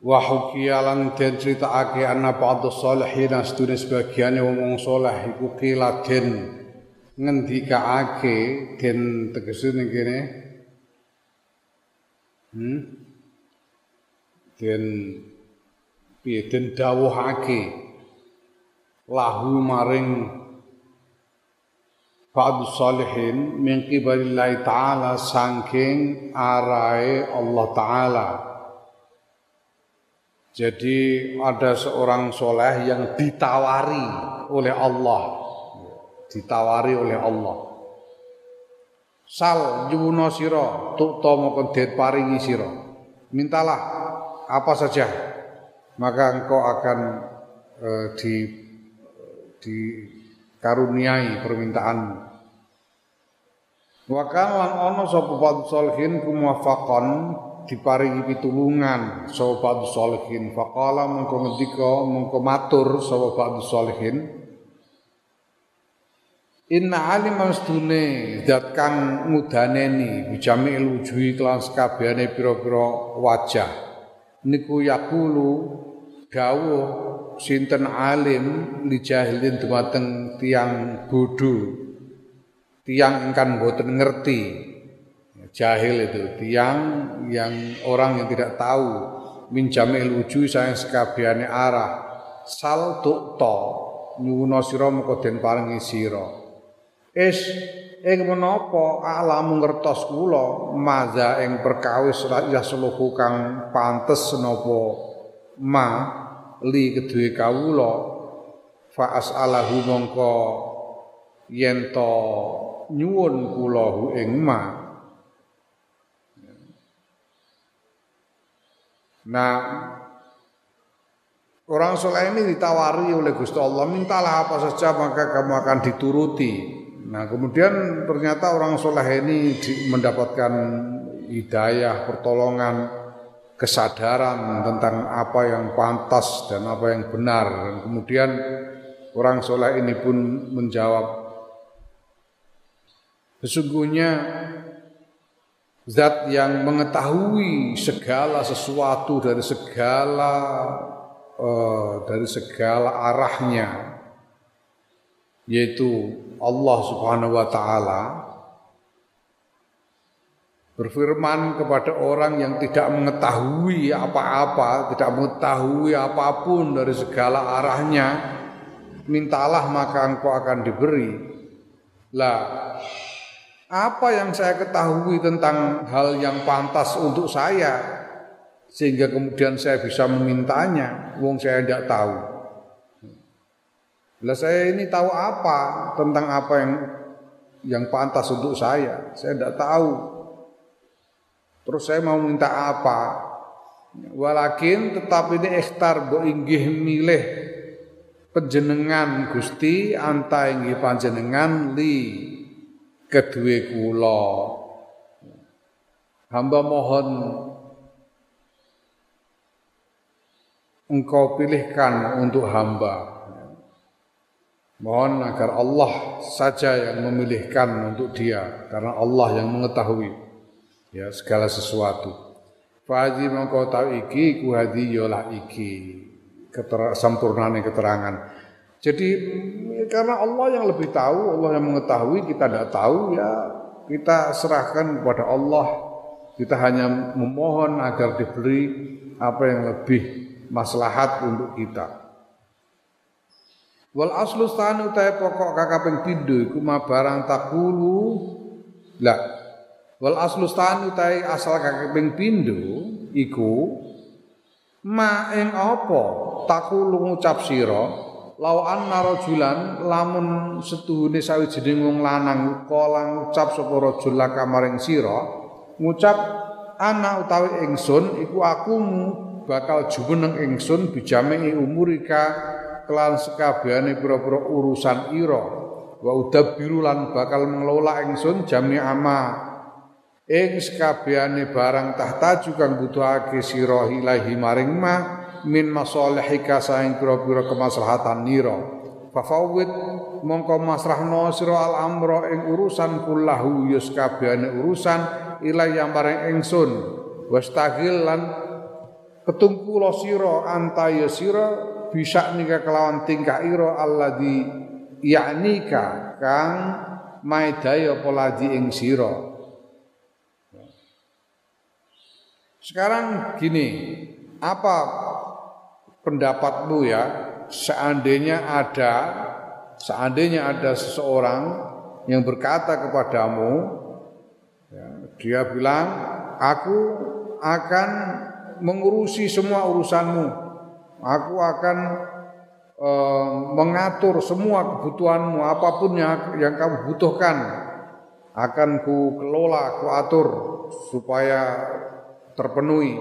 Wa hukiya lan den critakake ana ba'd sholihin astune sebagiane wong saleh iku kila den ngendikaake den tegese ning kene. Hmm? Den piye? Den dawuhake lahu maring ba'd sholihin min qibalillahi ta'ala saking arahe Allah taala jadi ada seorang soleh yang ditawari oleh Allah. Ditawari oleh Allah. Sal yuwuna sira tukta moko den paringi sira. Mintalah apa saja maka engkau akan eh, di dikaruniai permintaanmu. Wa kan lan ana sapa kumuwafaqan diparingi pitulungan sapa ba'du sholihin faqala mengko ngendika mengko matur sapa ba'du sholihin Inna alim mastune zat kang ngudaneni bijamil wujuhi kelan sekabehane pira-pira wajah. Niku yakulu dawuh sinten alim li jahilin dumateng tiang bodho tiang ingkang boten ngerti jahil itu. Tiang yang orang yang tidak tahu min jamil wujuh sayang sekabiane arah. Sal tukta nyuwuna sira moko den paringi sira. Is ing menapa alamu ngertos kula maza ing perkawis ya seluhu kang pantes napa ma li kedue kawula fa as'alahu mongko yen to nyuwun kula ing ma Nah, orang soleh ini ditawari oleh Gusti Allah, mintalah apa saja maka kamu akan dituruti. Nah, kemudian ternyata orang soleh ini mendapatkan hidayah, pertolongan, kesadaran tentang apa yang pantas dan apa yang benar. Kemudian orang soleh ini pun menjawab, sesungguhnya Zat yang mengetahui segala sesuatu dari segala uh, dari segala arahnya yaitu Allah Subhanahu wa taala berfirman kepada orang yang tidak mengetahui apa-apa, tidak mengetahui apa pun dari segala arahnya, mintalah maka engkau akan diberi. Lah, apa yang saya ketahui tentang hal yang pantas untuk saya sehingga kemudian saya bisa memintanya wong saya tidak tahu. Lah saya ini tahu apa tentang apa yang yang pantas untuk saya? Saya tidak tahu. Terus saya mau minta apa? Walakin tetap ini ikhtar bo inggih milih penjenengan Gusti anta inggih panjenengan li kedua kula. Hamba mohon engkau pilihkan untuk hamba. Mohon agar Allah saja yang memilihkan untuk dia karena Allah yang mengetahui ya segala sesuatu. Faji mengkau tahu iki ku hadi yola iki. Keter sempurnane keterangan jadi karena Allah yang lebih tahu, Allah yang mengetahui, kita tidak tahu ya kita serahkan kepada Allah. Kita hanya memohon agar diberi apa yang lebih maslahat untuk kita. Wal aslu stanu tae pokok kakaping pindho iku barang takulu lah wal aslu stanu tae asal kakaping pindho iku ma ing apa takulu ngucap sira Lau anna rajulan lamun setuhune sawijining wong lanang kala ngucap sapa rajul laka maring sira ngucap ana utawi ingsun iku aku bakal jumeneng ingsun bijamei umurika kelan sekabehane pira-pira urusan ira. Wa udabbiru lan bakal mengelola ingsun jami ama. Ing sekabehane barang tahta kang butuhake sira ilahi maring ma min masalihika saing pira-pira kemaslahatan nira. Fafawid mongko masrahno sira al amra ing urusan kullahu yus kabehane urusan ilahi maring ingsun. Wastagil lan ketungkula sira anta ya bisa nika kelawan tingkah ira alladzi ya'nika kang maedaya poladi ing sira. Sekarang gini, apa pendapatmu ya. Seandainya ada seandainya ada seseorang yang berkata kepadamu ya, dia bilang aku akan mengurusi semua urusanmu. Aku akan uh, mengatur semua kebutuhanmu apa pun yang, yang kamu butuhkan. Akan ku kelola ku atur supaya terpenuhi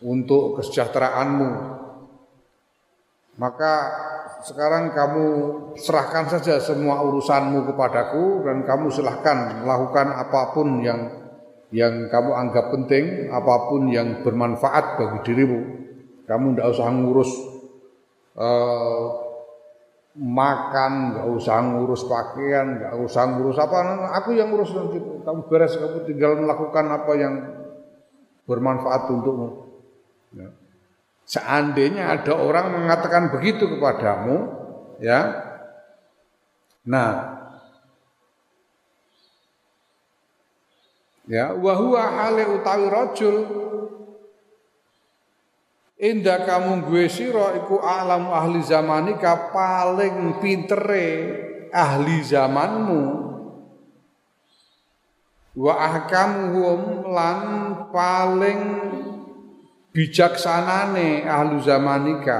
untuk kesejahteraanmu. Maka sekarang kamu serahkan saja semua urusanmu kepadaku dan kamu silahkan melakukan apa pun yang yang kamu anggap penting, apa pun yang bermanfaat bagi dirimu. Kamu tidak usah ngurus uh, makan, nggak usah ngurus pakaian, nggak usah ngurus apa. Aku yang ngurus nanti. Kamu beres, kamu tinggal melakukan apa yang bermanfaat untukmu. Ya. Seandainya ada orang mengatakan begitu kepadamu, ya, nah, ya, wahwa hale utawi rojul Indah kamu gue siro iku alam ahli zamanika paling pintere ahli zamanmu. Wa ahkamuhum lan paling bijaksanane ahli zamanika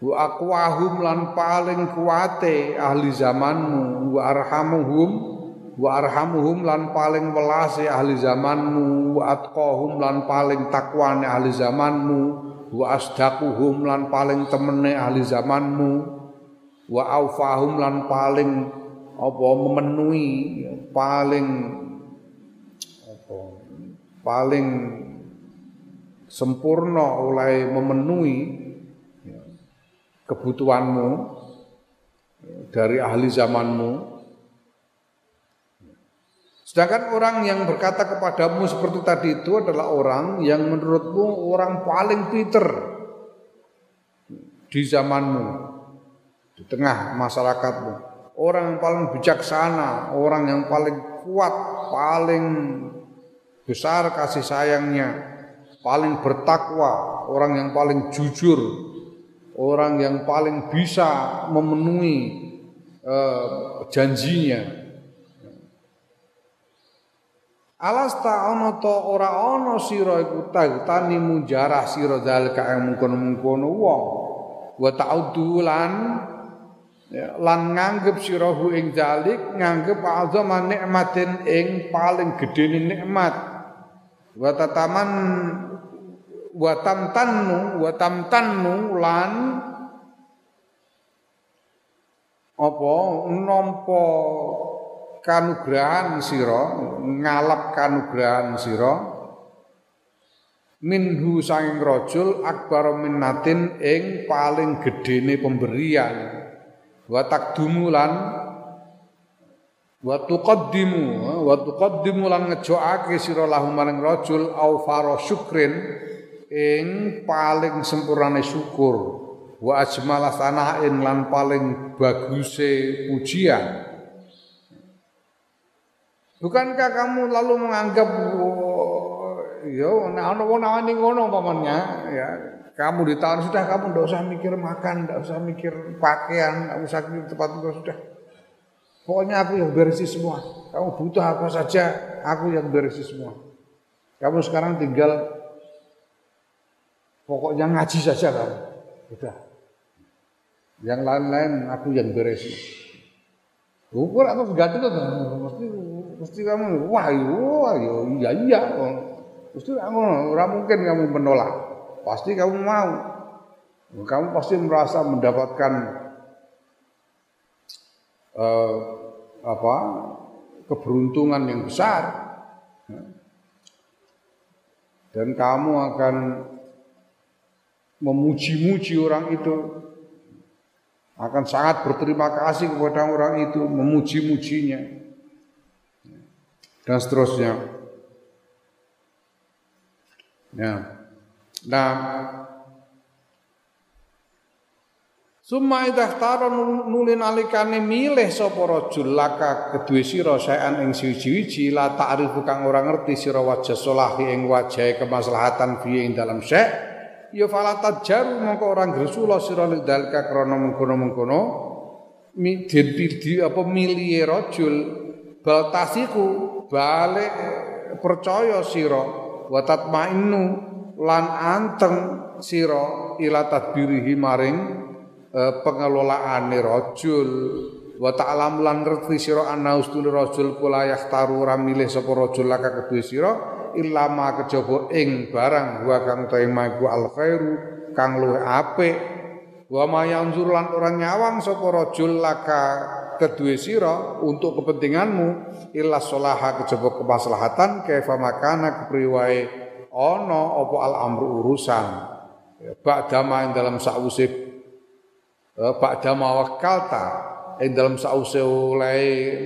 wa aqwahum lan paling kuate ahli zamanmu wa arhamuhum wa arhamuhum lan paling welase ahli zamanmu wa atqahum lan paling takwane ahli zamanmu wa asdaquhum lan paling temene ahli zamanmu wa aufahum lan paling apa memenuhi paling paling sempurna oleh memenuhi kebutuhanmu dari ahli zamanmu. Sedangkan orang yang berkata kepadamu seperti tadi itu adalah orang yang menurutmu orang paling pinter di zamanmu, di tengah masyarakatmu. Orang yang paling bijaksana, orang yang paling kuat, paling besar kasih sayangnya, paling bertakwa, orang yang paling jujur, orang yang paling bisa memenuhi uh, janjinya. Alasta ana ta ora ana sira iku tagtani mujarah sira zalika yang mungkon-mungkon wong wa ta'udulan ya, lan nganggep sirahu ing zalik nganggep azama nikmatin ing paling gedene nikmat wa tataman wa tamtannu wa tamtannu lan apa? Nampa kanugrahan sira ngalap kanugrahan sira. Minhu sanging rajul akbar minnatin ing paling gedene pemberian. Wa takdumu lan wa tuqaddimu wa tuqaddimu lan ngejoake sira lahu maring rajul au faro syukrin ing paling sempurnane syukur wa ajmala sanain lan paling baguse pujian Bukankah kamu lalu menganggap oh, yo ana wong ngono pamannya ya kamu di tahun sudah kamu tidak usah mikir makan, tidak usah mikir pakaian, tidak usah mikir tempat tinggal sudah Pokoknya aku yang berisi semua. Kamu butuh apa saja, aku yang berisi semua. Kamu sekarang tinggal pokoknya ngaji saja kamu. Sudah. Yang lain-lain aku yang berisi. Ukur atau ganti tuh mesti mesti kamu wah yo wah yo iya iya Mesti ngono, ora mungkin kamu menolak. Pasti kamu mau. Kamu pasti merasa mendapatkan uh, apa keberuntungan yang besar dan kamu akan memuji-muji orang itu akan sangat berterima kasih kepada orang itu memuji-mujinya dan seterusnya. Ya. Nah. Summa idah taro nulin alikane milih sapa rajul laka kedue sira saean ing siji-wiji la ta'rifu kang ora ngerti sira wajah solahi ing wajahe kemaslahatan fi ing dalam syek ya fala tajaru mongko ora gresula sira lidalka krana mengkono-mengkono mi di apa milihe rajul bal tasiku balik percaya sira wa tatmainu lan anteng sira ila tadbirihi maring eh, pengelolaan rajul. Wa ta'lam lan ngerti sira ana ustul rajul kula yahtaru ora milih sapa rajul laka kedue sira illa ma kejaba ing barang wa kang tema iku al khairu kang luwih apik. Wa ma yanzur lan ora nyawang sapa rajul laka kedue sira untuk kepentinganmu illa solaha kejaba kemaslahatan kaifa makana kepriwae ana apa al amru urusan. Ya, ba'da ing dalam Eh, Pak Dama wakalta ing dalam sause oleh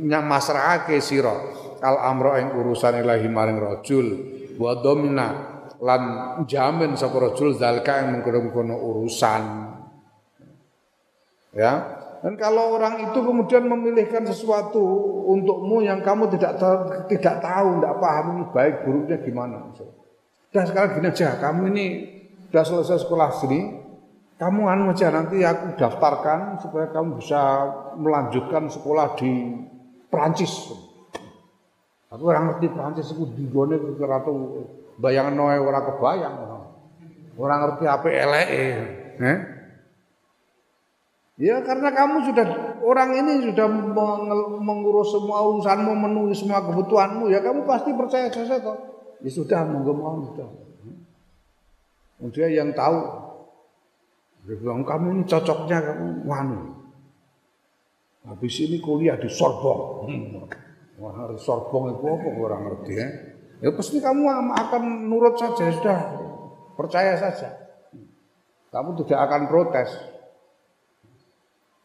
nyamasrahake sira al amro ing urusan ilahi maring rajul wa domina lan jamin sapa rajul zalika yang mengkono urusan ya dan kalau orang itu kemudian memilihkan sesuatu untukmu yang kamu tidak tidak tahu, tidak paham ini baik buruknya gimana. Dan sekarang gini aja, kamu ini sudah selesai sekolah sini, kamu anu aja nanti aku daftarkan supaya kamu bisa melanjutkan sekolah di Perancis. Aku orang ngerti Perancis itu di gone ratu bayangan noe orang kebayang. Orang ngerti apa LE. Eh? Ya karena kamu sudah orang ini sudah mengurus semua urusanmu, memenuhi semua kebutuhanmu, ya kamu pasti percaya saja toh. Ya sudah, monggo mau sudah. Dia yang tahu dia bilang, kamu ini cocoknya kamu wanu. Habis ini kuliah di Sorbonne. Wah, di Sorbonne itu apa orang ngerti ya? Ya pasti kamu akan nurut saja, sudah. Percaya saja. Kamu tidak akan protes.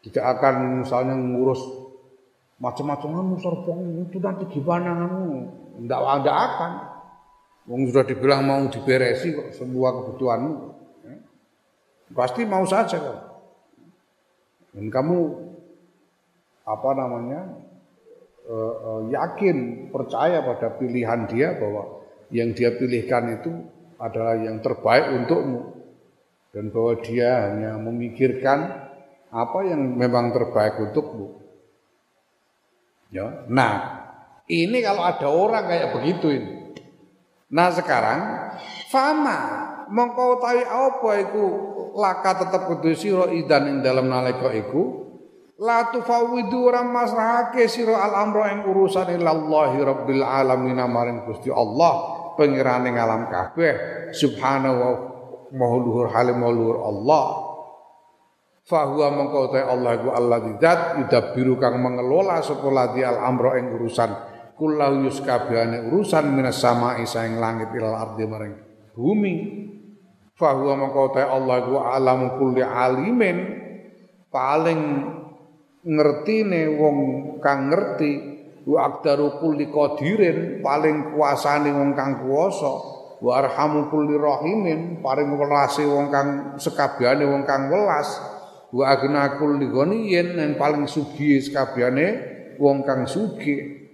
Tidak akan misalnya ngurus macam-macam kamu Sorbonne itu nanti gimana kamu? Tidak ada akan. Wong sudah dibilang mau diberesi kok semua kebutuhanmu. Pasti mau saja kan. Dan kamu apa namanya uh, yakin percaya pada pilihan dia bahwa yang dia pilihkan itu adalah yang terbaik untukmu dan bahwa dia hanya memikirkan apa yang memang terbaik untukmu. Ya. Nah, ini kalau ada orang kayak begitu ini. Nah, sekarang fama mongko tahu apa itu laka tetep kudu sira idan ing dalam nalika iku la tufawidu ora masrahake sira al amra ing urusan ilallahi rabbil alamin maring Gusti Allah pengirane ngalam kabeh. Subhanahu wa maha halim luhur Allah. Fahuwa mengkau Allah iku Allah zat yudabbiru kang mengelola sapa ladi al amra ing urusan. Kullahu yuskabehane urusan minas sama'i saing langit ilal ardi maring bumi. Fahuwa mengkau Allah ku alam kulli alimin paling ngerti ne wong kang ngerti wa akdaru kulli qadirin paling kuasane wong kang kuwasa wa arhamu kulli rahimin paling welase wong kang sekabehane wong kang welas wa agna kulli ghaniyin yang paling sugih sekabehane wong kang sugih.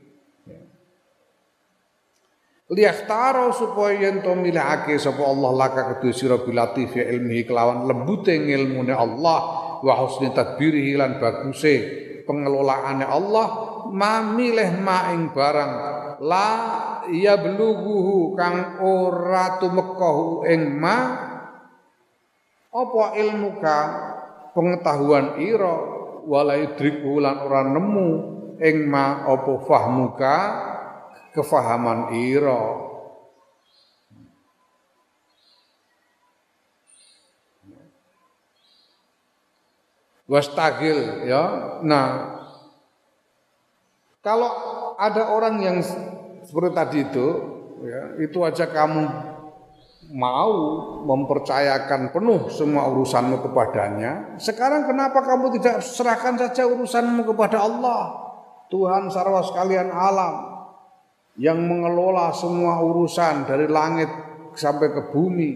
Liyahtaro supaya yen to milihake sapa Allah laka kedue sira bilatif ya ilmihi kelawan lembute ngilmune Allah wa husni tadbirihi lan baguse pengelolaane Allah ma milih ma ing barang la ya beluguhu kang ora tumekahu ing ma apa ilmu ka? Pengetahuan ira wala idriku lan ora nemu ing ma apa fahmuka kefahaman ira wastagil ya. Nah, kalau ada orang yang seperti tadi itu ya, itu aja kamu mau mempercayakan penuh semua urusanmu kepadanya. Sekarang kenapa kamu tidak serahkan saja urusanmu kepada Allah? Tuhan sarwa sekalian alam yang mengelola semua urusan dari langit sampai ke bumi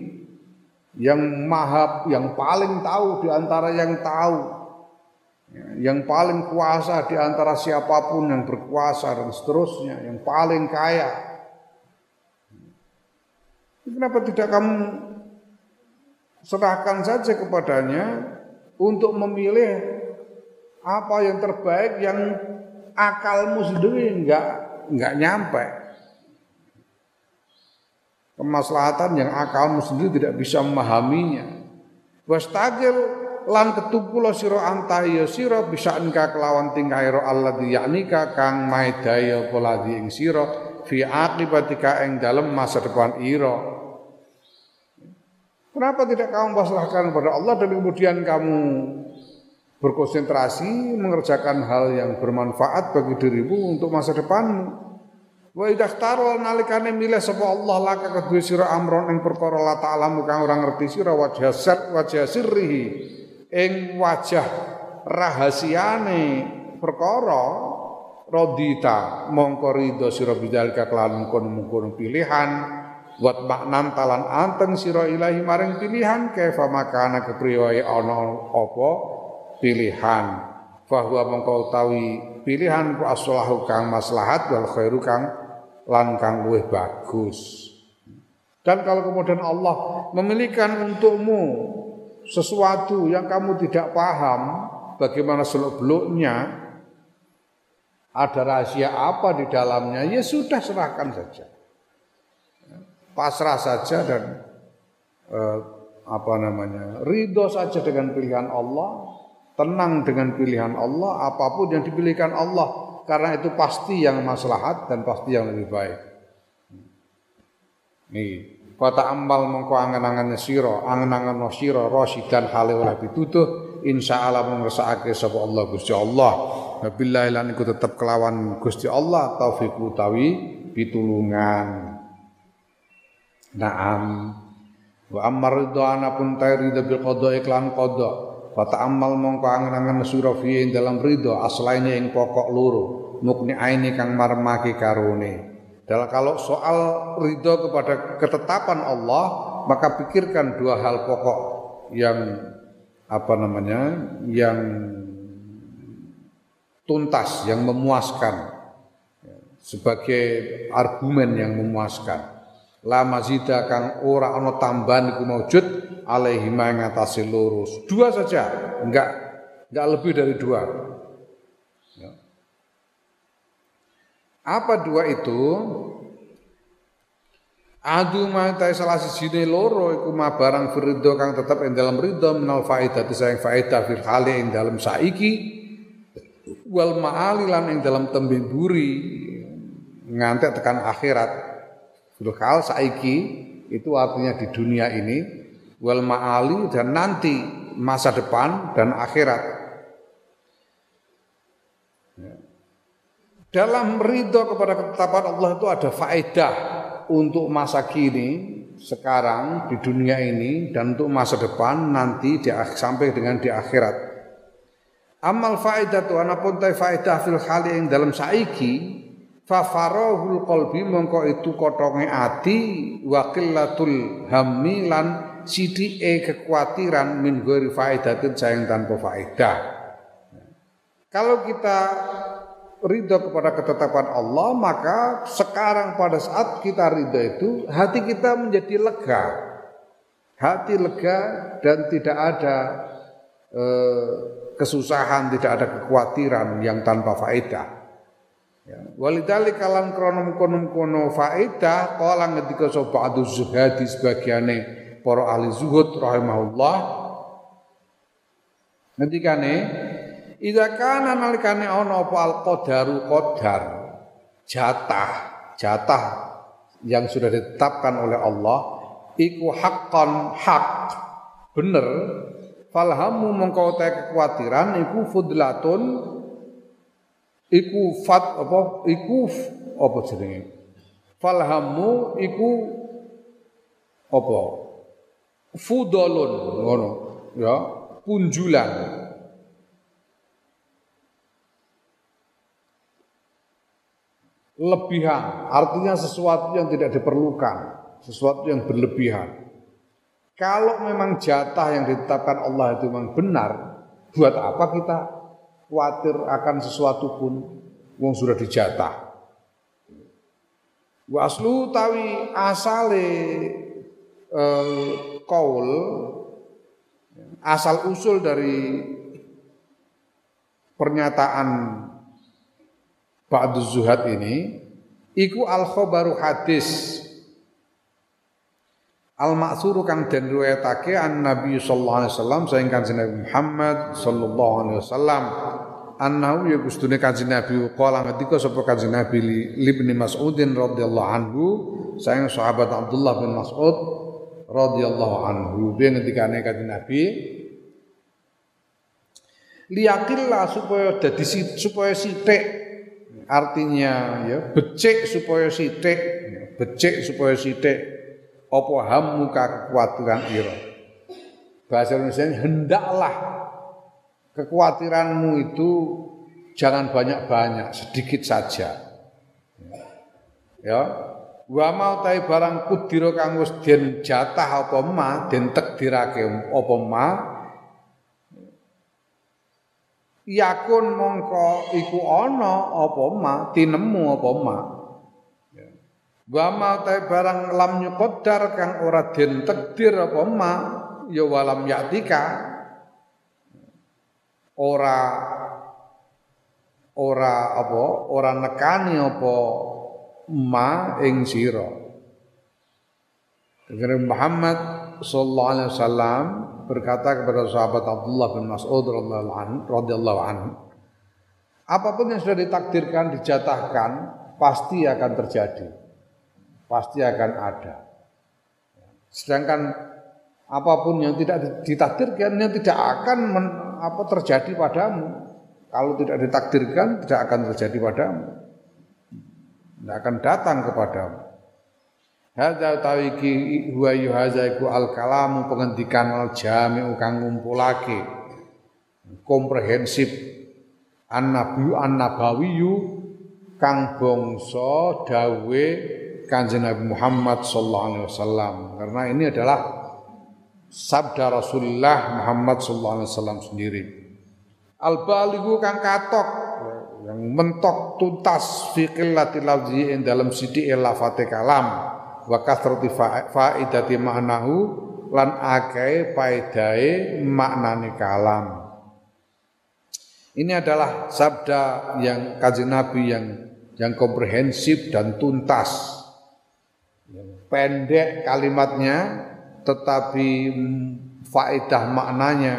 yang maha yang paling tahu di antara yang tahu yang paling kuasa di antara siapa pun yang berkuasa dan seterusnya, yang paling kaya. Kenapa tidak kamu serahkan saja kepadanya untuk memilih apa yang terbaik yang akalmu sendiri enggak enggak nyampe. Kemaslahatan yang akalmu sendiri tidak bisa memahaminya. Wastagil lan ketumpula sira anta ya sira bisa engka kelawan tingkah ira alladzi yaknika kang maedaya apa ladzi ing sira fi aqibatika ing dalem masa depan ira Kenapa tidak kamu pasrahkan kepada Allah dan kemudian kamu berkonsentrasi mengerjakan hal yang bermanfaat bagi dirimu untuk masa depanmu? Wa idza tarol nalikane milih sapa Allah laka kedue sira amron ing perkara la ta'lamu kang ora ngerti sira wajah sir wajah sirrihi ing wajah rahasiane perkara rodita mongko ridho sira bidzalika kelan mungkon pilihan buat maknan talan anteng sira ilahi maring pilihan kefa makana kepriye ana apa? Pilihan. Bahwa mongko utawi pilihan ku aslahu kang maslahat wal khairu kang lan kang luwih bagus. Dan kalau kemudian Allah memilihkan untukmu sesuatu yang kamu tidak paham bagaimana seluk-beluknya ada rahasia apa di dalamnya ya sudah serahkan saja. Pasrah saja dan eh, apa namanya ridho saja dengan pilihan Allah tenang dengan pilihan Allah apa pun yang dipilihkan Allah karena itu pasti yang maslahat dan pasti yang lebih baik. Nih Fata amal mengko angen-angen sira, angen-angen sira rasidan hale oleh pitutuh insyaallah mengersakake sapa Allah Gusti Allah. Wabillahi lan iku tetep kelawan Gusti Allah taufik utawi pitulungan. Naam. Wa ammar ridwana pun tayrida bil qada iklan qada. Fata amal mongko angen-angen sira fi dalam ridho aslaine ing pokok loro. Mukni aini kang marmaki karone. Dalam kalau soal ridho kepada ketetapan Allah, maka pikirkan dua hal pokok yang apa namanya, yang tuntas, yang memuaskan sebagai argumen yang memuaskan. La mazida kang ora ana tambahan iku maujud alaihi ngatasi lurus. Dua saja, enggak enggak lebih dari dua. Apa dua itu? Adu matai salah sijine loro iku ma barang firdo kang tetep ing dalam ridho minal faedah sayang faedah fil hali ing dalam saiki. Wal ma'ali lan ing dalam tembe buri ngantek tekan akhirat. Fil hal saiki itu artinya di dunia ini wal ma'ali dan nanti masa depan dan akhirat Dalam ridho kepada ketetapan Allah itu ada faedah untuk masa kini, sekarang di dunia ini dan untuk masa depan nanti di, sampai dengan di akhirat. Amal faedah tu anapun tai faedah fil khali yang dalam saiki fa farahul qalbi mongko itu kotonge ati wa qillatul hammi lan sidike kekhawatiran min ghairi faedatin sayang tanpa faedah. Kalau kita ridho kepada ketetapan Allah, maka sekarang pada saat kita ridho itu, hati kita menjadi lega. Hati lega dan tidak ada eh, kesusahan, tidak ada kekhawatiran yang tanpa faedah. Ya. Walidali kalan kronom konom kono faedah kala ngetika sapa adu zuhadi sebagiane para ahli zuhud rahimahullah ngendikane Idza kana nalikane ana apa al qadaru qadar. Jatah. Jatah yang sudah ditetapkan oleh Allah. Iku haqqan hak bener. Falhamu mongko te kekhawatiran iku fudlatun. Iku fat apa? Iku apa jenenge? Falhamu iku apa? Fudolun ngono. Ya punjulan lebihan artinya sesuatu yang tidak diperlukan sesuatu yang berlebihan. Kalau memang jatah yang ditetapkan Allah itu memang benar buat apa kita khawatir akan sesuatu pun wong sudah dijatah? Wa aslu tawi asale eh, kaul asal usul dari pernyataan Ba'du Zuhad ini iku al khobaru hadis. Al maksuru kang den riwayatake an Nabi sallallahu alaihi wasallam saing kanjeng Nabi Muhammad sallallahu alaihi wasallam annahu ya gustune kanjeng Nabi qala ngendika sapa kanjeng Nabi li Ibnu Mas'udin radhiyallahu anhu saing sahabat Abdullah bin Mas'ud radhiyallahu anhu. Piye ngendikane kanjeng Nabi liyakillah supaya dadi supaya sithik artinya ya becek supaya sithik becek supaya sithik apa muka kekhawatiran ira? Bahasa Indonesia hendaklah kekhawatiranmu itu jangan banyak-banyak sedikit saja. Ya wa mau tai barang kudira kang wis den jatah apa ma den takdirake apa ma yakun mongko iku ana apa ma? Tinemu apa ma? Ya. wa barang lam nyuqaddar kang ora den takdir apa ma? Ya walam yatika. Ora ora apa? Ora nekani apa ma ing sira. Muhammad sallallahu alaihi wasallam berkata kepada sahabat Abdullah bin Mas'ud radhiyallahu anhu, apa pun yang sudah ditakdirkan, dijatahkan, pasti akan terjadi. Pasti akan ada. Sedangkan apa pun yang tidak ditakdirkan yang tidak akan men, apa terjadi padamu. Kalau tidak ditakdirkan tidak akan terjadi padamu. Tidak akan datang kepadamu. Hadza tawiki huwa yuhaza iku al kalamu pengendikan al jami'u kang ngumpulake. Komprehensif. An nabi an nabawiyu kang bangsa dawe Kanjeng Nabi Muhammad sallallahu alaihi wasallam. Karena ini adalah sabda Rasulullah Muhammad sallallahu alaihi wasallam sendiri. Al balighu kang katok yang mentok tuntas fi qillati lafzi dalam sidi lafate kalam wa kasrati faidati maknahu lan akeh faedahe maknane kalam. Ini adalah sabda yang kaji Nabi yang yang komprehensif dan tuntas. Pendek kalimatnya tetapi faedah maknanya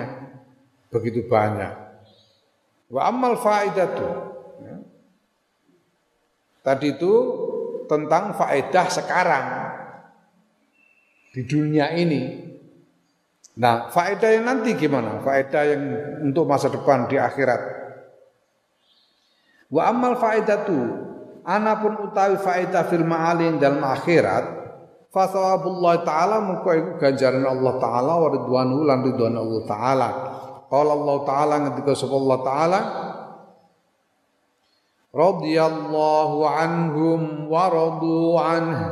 begitu banyak. Wa amal faedatu. Ya. Tadi itu tentang faedah sekarang di dunia ini. Nah, faedah yang nanti gimana? Faedah yang untuk masa depan di akhirat. Wa amal faedatu anapun utawi faedah fil ma'alin dalam akhirat fa taala muka iku ganjaran Allah taala wa ridwanu lan ridwan Allah taala. Qala Allah taala ngendika sapa Allah taala radhiyallahu anhum wa radu anhu.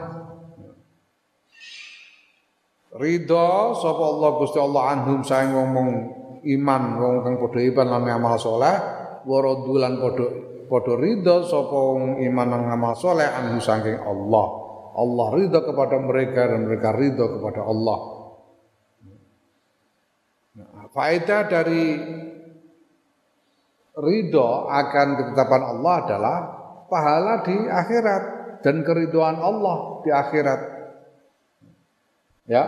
Ridho sapa Allah Gusti Allah anhum saing ngomong iman wong kang padha iman lan amal saleh wa radu lan padha padha ridho sapa iman lan amal saleh anhu saking Allah. Allah ridho kepada mereka dan mereka ridho kepada Allah. Nah, faedah dari ridho akan ketetapan Allah adalah pahala di akhirat dan keriduan Allah di akhirat. Ya,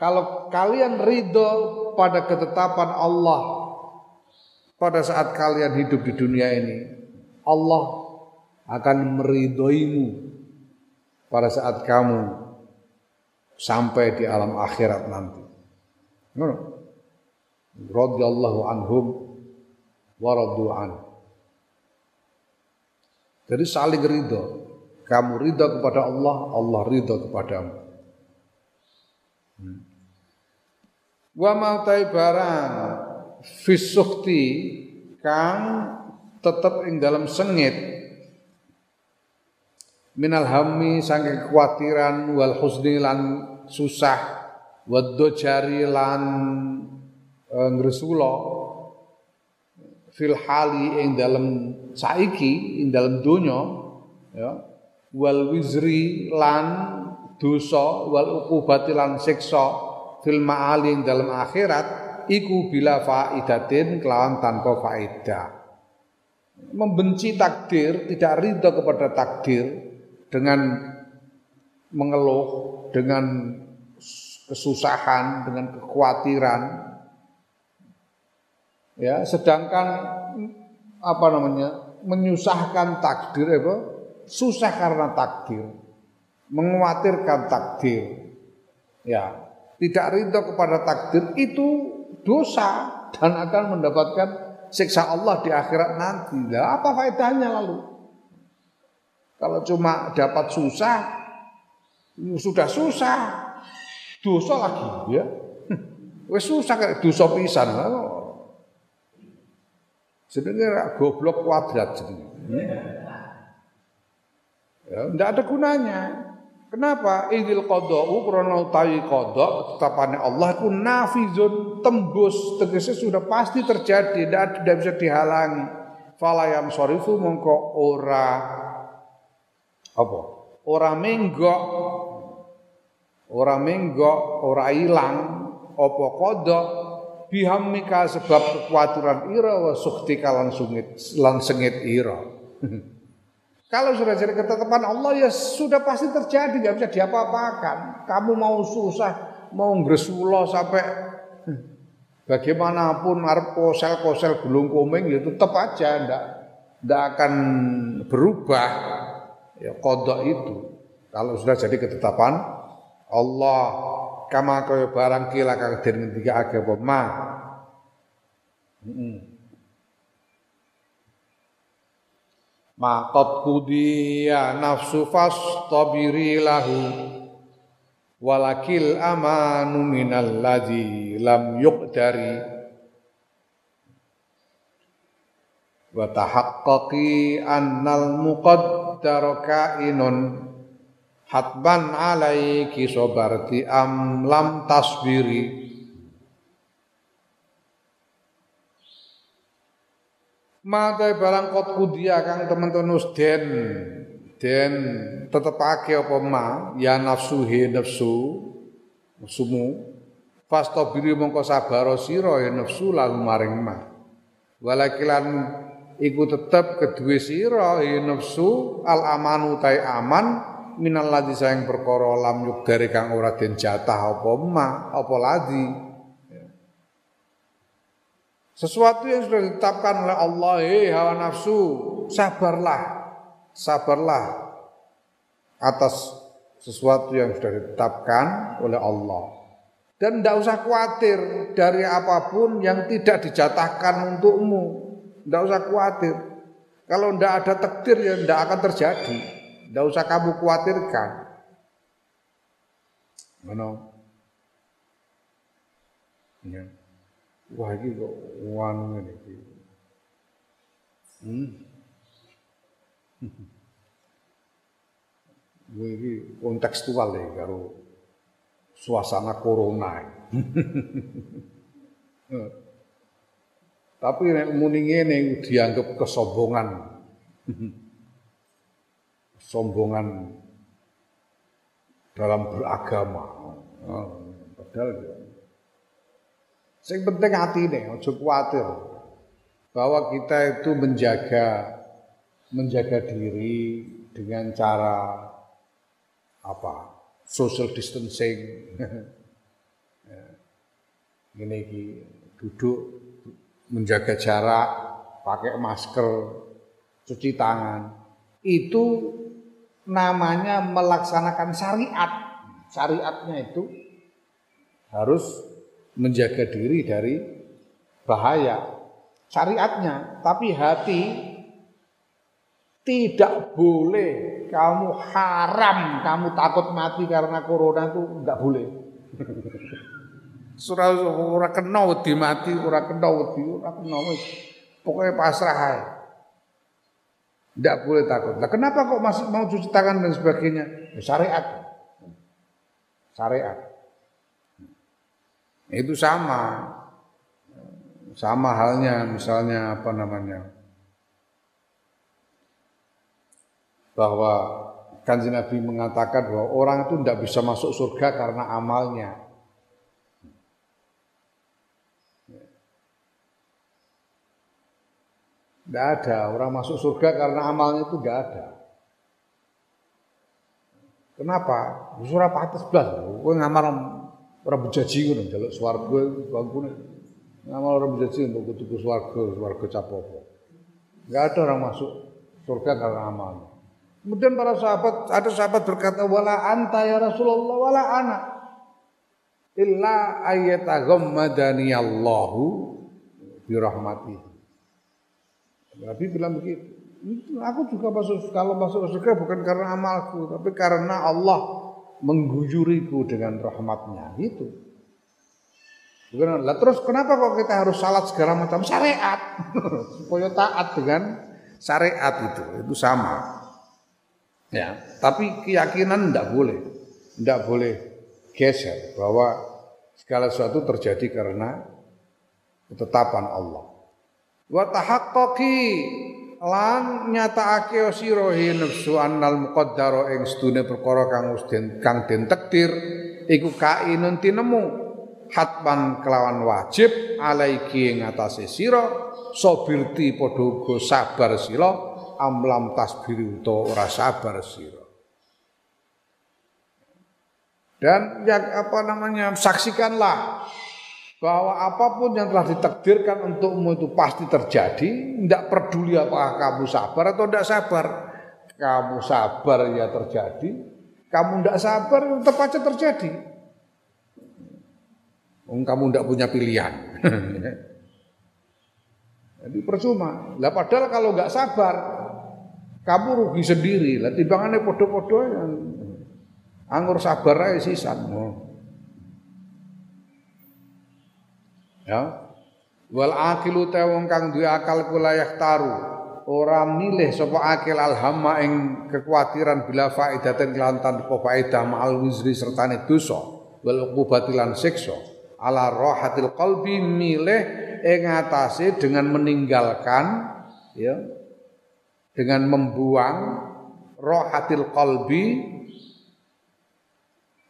kalau kalian ridho pada ketetapan Allah pada saat kalian hidup di dunia ini, Allah akan meridhoimu pada saat kamu sampai di alam akhirat nanti. radhiyallahu anhum wa an. Jadi saling ridho. Kamu ridho kepada Allah, Allah ridho kepadamu. Wa mautai barang fisukti kang tetap ing dalam sengit minal hammi saking kekhawatiran wal husni lan susah waddo jari lan e, fil hali ing saiki ing dalam donya ya wal wizri lan dosa wal uqubati lan siksa fil ma'ali ing dalam akhirat iku bila faidatin kelawan tanpa faedah membenci takdir tidak ridho kepada takdir dengan mengeluh, dengan kesusahan, dengan kekhawatiran. Ya, sedangkan apa namanya? menyusahkan takdir apa? Susah karena takdir. Mengkhawatirkan takdir. Ya, tidak ridho kepada takdir itu dosa dan akan mendapatkan siksa Allah di akhirat nanti. Lah apa faedahnya lalu? Kalau cuma dapat susah, sudah susah, dosa lagi ya. Wes susah kayak dosa pisan. Sebenarnya goblok kuadrat jadi. Ya, tidak ada gunanya. Kenapa? Idil qada'u krana utawi qada tetapane Allah itu nafizun tembus tegese sudah pasti terjadi tidak, tidak bisa dihalangi. Fala yang sorifu mongko ora apa? Ora menggok ora menggok, ora ilang apa kodok bihamika sebab kekhawatiran ira wa suktika lan sungit lan sengit ira. Kalau sudah jadi ketetapan Allah ya sudah pasti terjadi, nggak bisa diapa-apakan. Kamu mau susah, mau ngresulo sampai bagaimanapun arep kosel-kosel gulung komeng ya tetap aja ndak ndak akan berubah ya kodok itu kalau sudah jadi ketetapan Allah kama kaya barang kila kang den ngendikake apa? Ma. Heeh ma qad qudiya nafsu fastabiri lahu walakil amanu minal ladzi lam yuqdari. Wa tahaqqaqi annal muqaddara kainun hatban alaiki sobarti am lam tasbiri. Mata barang kot kudia kang teman-teman den. Den tetepake apa ma? Ya nafsu he nafsu. Nafsumu. Fastabiri mongko sabar sira ya nafsu lalu maring ma. Walakilan iku tetep kedue sira ya nafsu. Al amanu tai aman minal ladzi sayang perkara lam yuk dari kang ora den jatah apa ma apa ladzi sesuatu yang sudah ditetapkan oleh Allah hei hawa nafsu sabarlah sabarlah atas sesuatu yang sudah ditetapkan oleh Allah dan tidak usah khawatir dari apa pun yang tidak dijatahkan untukmu tidak usah khawatir. Kalau tidak ada takdir ya tidak akan terjadi. Tidak usah kamu khawatirkan. Mana? Ya. Wah ini kok wanu ini. Hmm. ini kontekstual ya karo suasana corona. Tapi nek muni ngene dianggap kesombongan. Sombongan dalam beragama. Oh, padahal ya. Sing penting atine, aja kuwatir bahwa kita itu menjaga menjaga diri dengan cara apa? Social distancing. Ini duduk menjaga jarak, pakai masker, cuci tangan. Itu namanya melaksanakan syariat. Syariatnya itu harus menjaga diri dari bahaya syariatnya, tapi hati tidak boleh kamu haram, kamu takut mati karena corona itu enggak boleh. Surah ora kena wedi mati, ora kena wedi, ora kena wis. Pokoknya pasrah aja. Tidak boleh takut. Nah, kenapa kok masih mau cuci tangan dan sebagainya? Ya, syariat. Syariat. Itu sama. Sama halnya misalnya apa namanya? Bahwa kanji Nabi mengatakan bahwa orang itu tidak bisa masuk surga karena amalnya. Tidak ada. Orang masuk surga karena amalnya itu tidak ada. Kenapa? Surah patis belas. Gue ngamar orang berjanji gue jaluk swarga bangku Ngamar orang berjanji untuk ketuku swarga, swarga capopo. Enggak ada orang masuk surga karena amalnya. Kemudian para sahabat, ada sahabat berkata, wala anta ya Rasulullah, wala anak. Illa ayataghammadani Allahu birahmatihi. Nabi bilang begitu. Aku juga masuk kalau masuk surga bukan karena amalku, tapi karena Allah mengguyuriku dengan rahmatnya. Itu. Lah terus kenapa kok kita harus salat segala macam syariat supaya taat dengan syariat itu itu sama ya tapi keyakinan tidak boleh tidak boleh geser bahwa segala sesuatu terjadi karena ketetapan Allah wa tahaqqaqi. Lan nyatakake sira nafsu annal muqaddara ing sedune perkara kang den kang den takdir iku kainun tinemu. Hatman kelawan wajib alaiki ing atase sira sabirti padha uga sabar sira amlam tasbiri utawa ora sabar sira. Dan yang apa namanya saksikanlah bahwa apa pun yang telah ditakdirkan untukmu itu pasti terjadi, tidak peduli apakah kamu sabar atau tidak sabar. Kamu sabar ya terjadi, kamu tidak sabar tetap aja terjadi. Kamu tidak punya pilihan. Jadi percuma. Lah padahal kalau nggak sabar, kamu rugi sendiri. Lah timbangannya podo-podo yang anggur sabar aja sisan. Oh. Ya. Wal akilu te wong kang duwe akal kulayah taru. Ora milih sapa akil alhamma ing kekhawatiran bila faidaten kelantan tanpa faedah ma'al wizri sertane dosa wal uqubatilan siksa ala rohatil qalbi milih ing atase dengan meninggalkan ya dengan membuang rohatil qalbi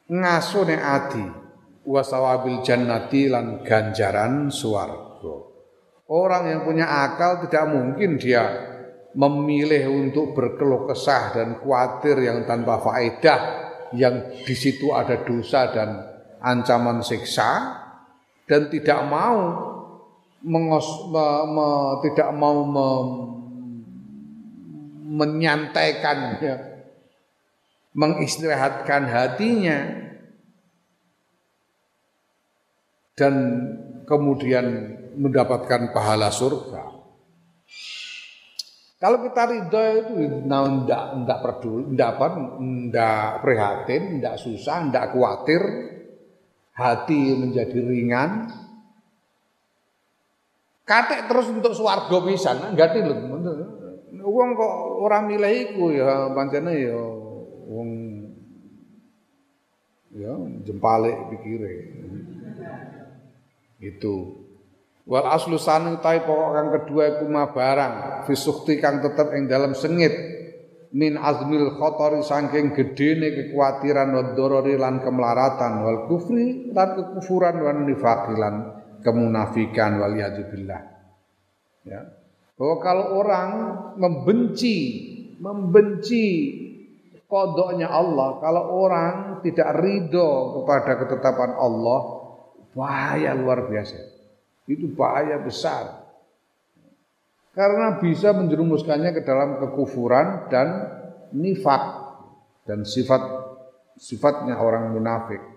ngasune ati wasawabil jannati lan ganjaran swarga. Orang yang punya akal tidak mungkin dia memilih untuk berkeluh kesah dan khawatir yang tanpa faedah yang di situ ada dosa dan ancaman siksa dan tidak mau mengos, me, me, tidak mau me, menyantaikan ya, mengistirahatkan hatinya dan kemudian mendapatkan pahala surga. Kalau kita ridho itu nah, enggak, enggak peduli, enggak apa, enggak prihatin, enggak susah, enggak khawatir, hati menjadi ringan. Katek terus untuk swarga pisan, enggak lho. Wong kok orang milih ya pancene ya wong ya jempale pikire. Itu. Wal aslu sanu tai pokok kang kedua iku barang fisukti kang tetep ing dalam sengit. Min azmil khotori saking gedene kekuatiran wa dorori lan kemelaratan wal kufri lan kekufuran wan nifaqilan kemunafikan wal billah. Ya. Bahwa kalau orang membenci membenci kodoknya Allah kalau orang tidak ridho kepada ketetapan Allah Bahaya luar biasa. Itu bahaya besar. Karena bisa menjerumuskannya ke dalam kekufuran dan nifak dan sifat sifatnya orang munafik.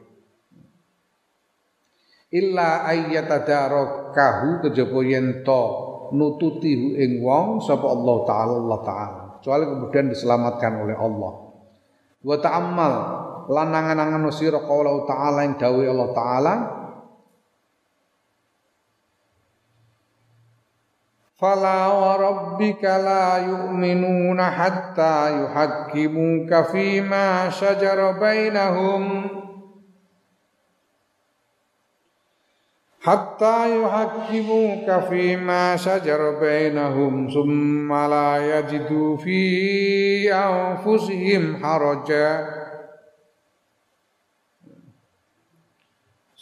illa ayyatadarakahu kejaba yen to nututi ing wong sapa Allah taala Allah taala kecuali kemudian diselamatkan oleh Allah wa ta'ammal lan nangan-nangan sira qaula taala ing dawuh Allah taala فلا وربك لا يؤمنون حتى يحكموك فيما شجر بينهم حتى يحكموك فيما شجر بينهم ثم لا يجدوا في أنفسهم حرجا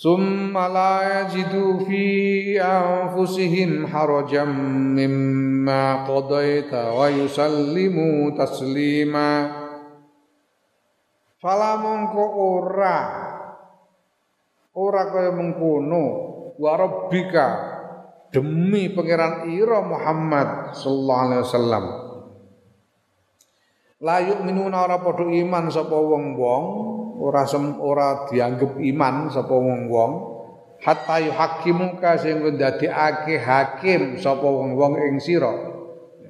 ثم لا يجدوا في أنفسهم حرجا مما قضيت ويسلموا تسليما Fala mongko ora ora kaya mengkono warabbika demi pangeran ira Muhammad sallallahu alaihi wasallam la yu'minuna ora padha iman sapa wong-wong ora sem, ora dianggap iman sapa wong-wong hatta yuhakimuka sing ndadekake hakim sapa wong-wong ing sira.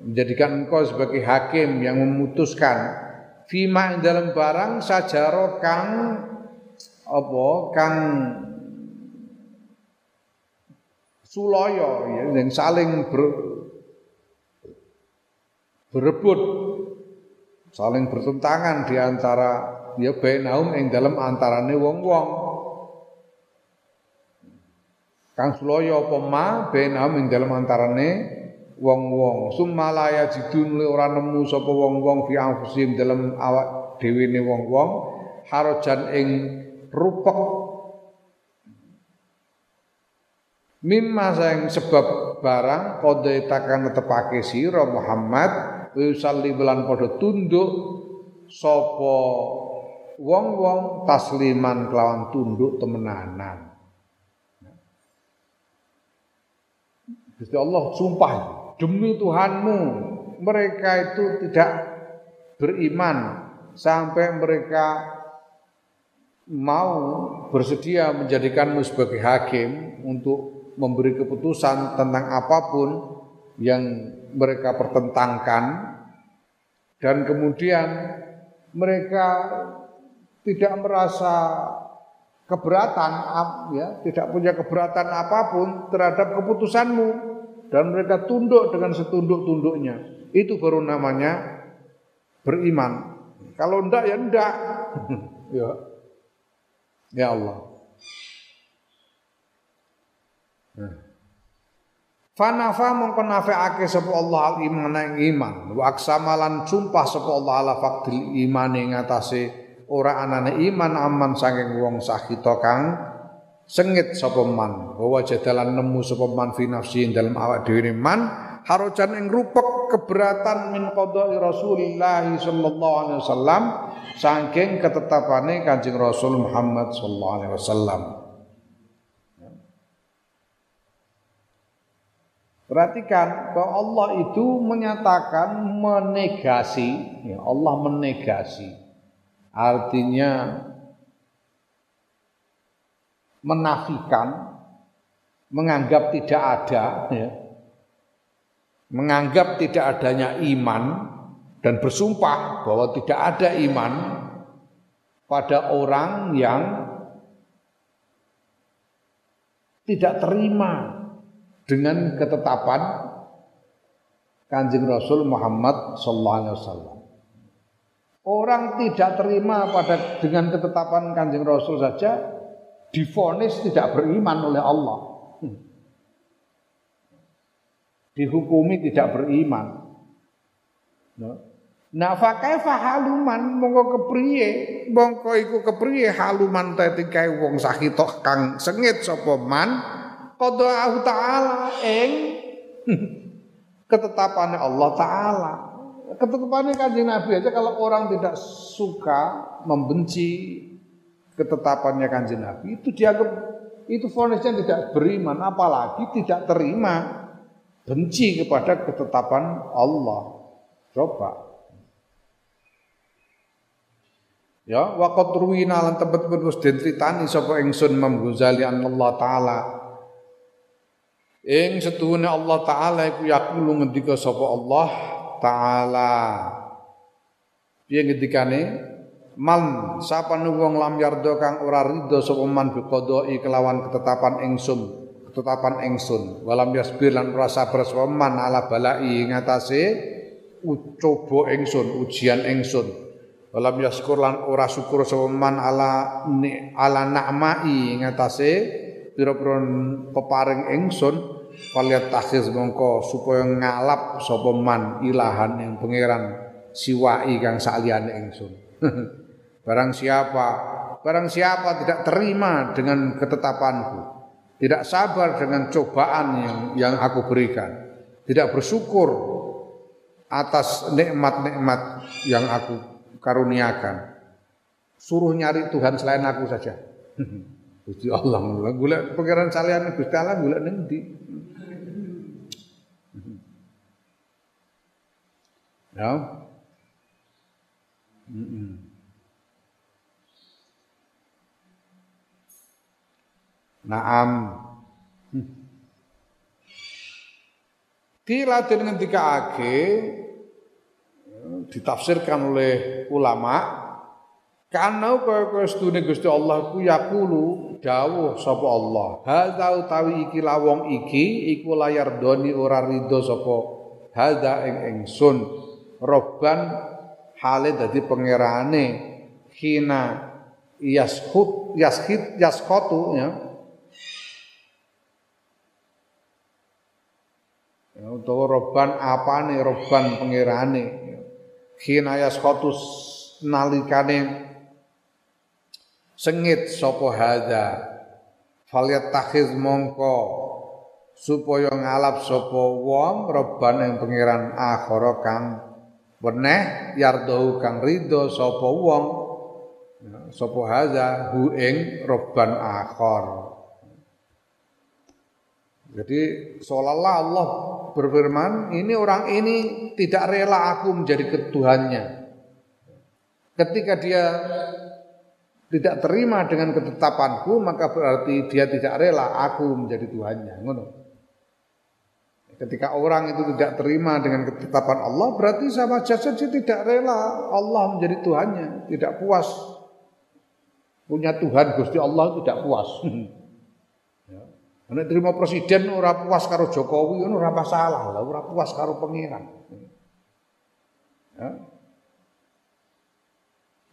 Menjadikan engkau sebagai hakim yang memutuskan. Fima dalam barang sajaro kang apa kang sulaya ya yang saling ber, berebut saling bertentangan di antara ya bainahum ing dalem antarane wong-wong. Kang sulaya apa ma bainahum ing dalem antarane wong-wong. Sumalaya jidun ora nemu sapa wong-wong fi anfusihim dalem awak dhewe ne wong-wong harajan ing rupek. Mimma sang sebab barang kode takkan netepake sira Muhammad wa yusalli bulan padha tunduk sapa wong-wong tasliman kelawan tunduk temenanan. Gusti Allah sumpah demi Tuhanmu mereka itu tidak beriman sampai mereka mau bersedia menjadikanmu sebagai hakim untuk memberi keputusan tentang apa pun yang mereka pertentangkan dan kemudian mereka tidak merasa keberatan ya, tidak punya keberatan apa pun terhadap keputusanmu dan mereka tunduk dengan setunduk-tunduknya. Itu baru namanya beriman. Kalau ndak ya ndak. ya. Ya Allah. Nah. Fanafa mongko nafeake sapa Allah al iman iman wa aksamalan sumpah sapa Allah ala faqdil iman ing atase ora anane iman aman saking wong sakita kang sengit sapa man bahwa jadalan nemu sapa man fi nafsi dalam awak dhewe man harojan ing rupek keberatan min qada'i Rasulillah sallallahu alaihi wasallam saking ketetapane Kanjeng Rasul Muhammad sallallahu alaihi wasallam Perhatikan bahwa Allah itu menyatakan menegasi, ya Allah menegasi. Artinya menafikan, menganggap tidak ada, ya. menganggap tidak adanya iman dan bersumpah bahwa tidak ada iman pada orang yang tidak terima dengan ketetapan Kanjeng Rasul Muhammad sallallahu alaihi wasallam. Orang tidak terima pada dengan ketetapan Kanjeng Rasul saja difonis tidak beriman oleh Allah. Dihukumi tidak beriman. Nah, fa kaifa haluman mongko kepriye mongko iku kepriye haluman tetikae wong sakitok kang sengit sapa man qada'ahu ta'ala ing ketetapannya Allah taala. Ketetapannya kanjeng Nabi aja kalau orang tidak suka membenci ketetapannya kanjeng Nabi itu dianggap itu fonisnya tidak beriman apalagi tidak terima benci kepada ketetapan Allah. Coba. Ya, wa qad ruwina lan tempat-tempat wis den critani sapa ingsun Imam Ghazali Allah taala. Ing setuhune Allah taala iku yaqulu ngendika sapa Allah taala. Piye ngendikane? Man sapa wong lam yardo kang ora ridho sapa man biqadai kelawan ketetapan ingsun, ketetapan ingsun. Walam yasbir lan ora sabar sapa man ala balai ngatasé coba ingsun, ujian ingsun. Walam yaskur lan ora syukur sapa man ala ala na'mai ngatasé pira-pira peparing ingsun kaliat takhiz mongko supaya ngalap sapa man ilahan yang pangeran siwai kang saliyane ingsun. barang siapa barang siapa tidak terima dengan ketetapanku, tidak sabar dengan cobaan yang yang aku berikan, tidak bersyukur atas nikmat-nikmat yang aku karuniakan. Suruh nyari Tuhan selain aku saja. Gusti Allah, gula pangeran salian Gusti Allah gula ning ndi? Ya. Naam. Kila den ngendikake ditafsirkan oleh ulama karena kaya-kaya sedune Gusti Allah ku yakulu dawuh sapa Allah. Hadza utawi iki lawong iki iku layar doni ora rido sapa hadza ing ingsun. Robban hale dadi pangerane hina yashut yashit yaskhatu ya. Ya utawa robban apane robban pangerane Khinayas khotus nalikane sengit sapa hadza falyat takhiz mongko supaya ngalap sapa wong reban ing pangeran akhara kang weneh yardau kang ridho sapa wong sapa hadza hu ing reban akhar jadi seolah-olah Allah berfirman, ini orang ini tidak rela aku menjadi ketuhannya. Ketika dia tidak terima dengan ketetapanku, maka berarti dia tidak rela aku menjadi Tuhannya. Ngono. Ketika orang itu tidak terima dengan ketetapan Allah, berarti sama saja dia tidak rela Allah menjadi Tuhannya, tidak puas. Punya Tuhan Gusti Allah tidak puas. Nek terima presiden ora puas karo Jokowi ora masalah lah, ora puas karo pangeran. Ya.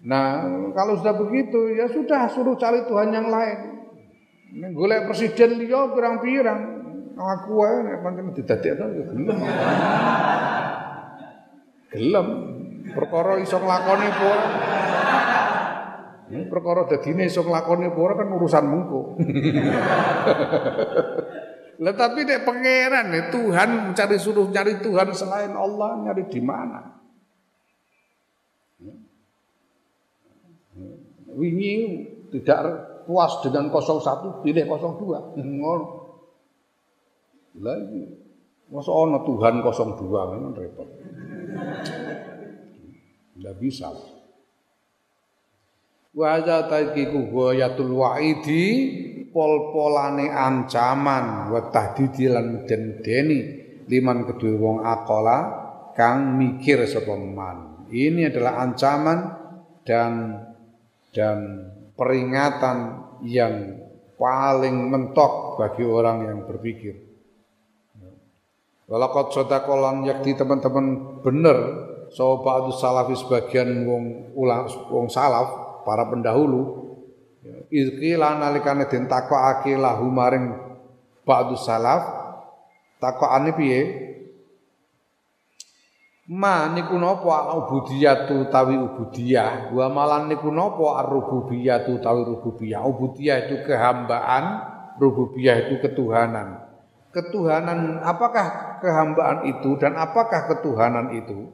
Nah, kalau sudah begitu ya sudah suruh cari Tuhan yang lain. Golek presiden liya pirang-pirang. Aku wae nek pancen didadekno ya gelem. Gelem. Perkara iso nglakoni apa Hmm, perkara dadine iso nglakoni apa kan urusanmu kok. Lah tapi nek pangeran Tuhan mencari suruh nyari Tuhan selain Allah nyari di mana? Wingi tidak puas dengan 01 pilih 02. Ngono. Lah iki masa ana Tuhan 02 kan repot. Tidak bisa. Wa hadza taqiqu ghayatul wa'idi pol-polane ancaman wa tahdidi lan meden-medeni liman kedue wong akola kang mikir sapa man. Ini adalah ancaman dan dan peringatan yang paling mentok bagi orang yang berpikir. Walakot sodakolan yakti teman-teman bener ba'du salafi sebagian wong ulang wong salaf para pendahulu izqila nalikane den takokake lahu maring ba'du salaf takokane piye Ma niku napa ubudiyatu tawi ubudiyah? Wa malan niku napa ar-rububiyatu tawi rububiyah? Ubudiyah itu kehambaan rububiyah itu ketuhanan. Ketuhanan apakah kehambaan itu dan apakah ketuhanan itu?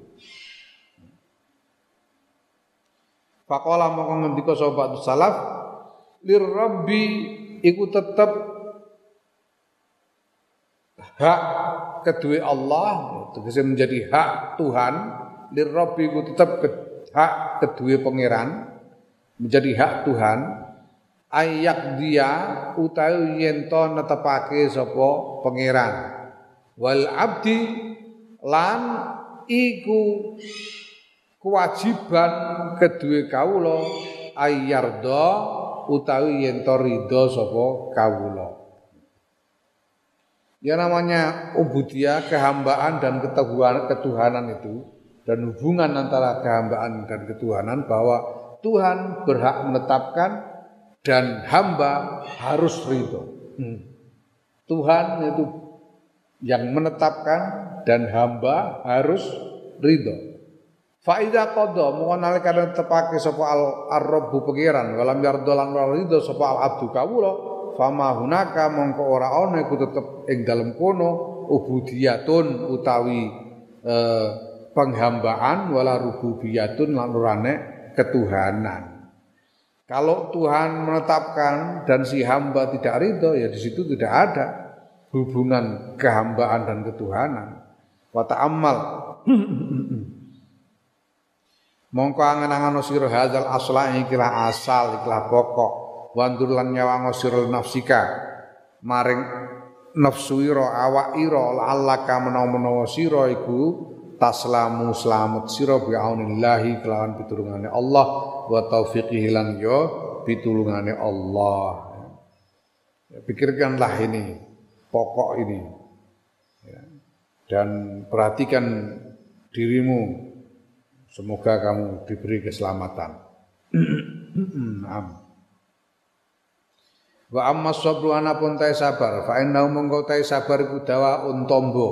Faqala maka ngendika sahabat salaf lir rabbi iku tetep hak kedua Allah tegese menjadi hak Tuhan lir rabbi iku tetep ke, hak kedua pangeran menjadi hak Tuhan ayak dia utawi yen to netepake sapa pangeran. Wal abdi lan iku kewajiban kedua kawula ayardo utawi yen to ridho sapa kawula Ya namanya ubudiyah, kehambaan dan ketuhanan, ketuhanan itu dan hubungan antara kehambaan dan ketuhanan bahwa Tuhan berhak menetapkan dan hamba harus ridho. Hmm. Tuhan itu yang menetapkan dan hamba harus ridho. Faida qada mongko nalika tepake sapa al arrobu pangeran walam yardo lan ridho sapa al abdu kawula fama hunaka mongko ora ana iku tetep ing dalem kono ubudiyatun utawi eh, penghambaan wala rububiyatun lan urane ketuhanan. Kalau Tuhan menetapkan dan si hamba tidak ridho, ya di situ tidak ada hubungan kehambaan dan ketuhanan. Wa ta'ammal. Mongko angen-angen sira hadzal asla ikilah asal ikilah pokok. Wandur lan nyawang sira nafsika maring nafsu ira awak ira allaka menawa-menawa sira iku taslamu selamat sira bi aunillahi kelawan pitulungane Allah wa taufiqihi lan yo pitulungane Allah. Ya, pikirkanlah ini pokok ini ya, dan perhatikan dirimu semoga kamu diberi keselamatan. Amin. Wa amma sabru anapun tai sabar. Fa innahu mongko tai sabar iku dawa untombo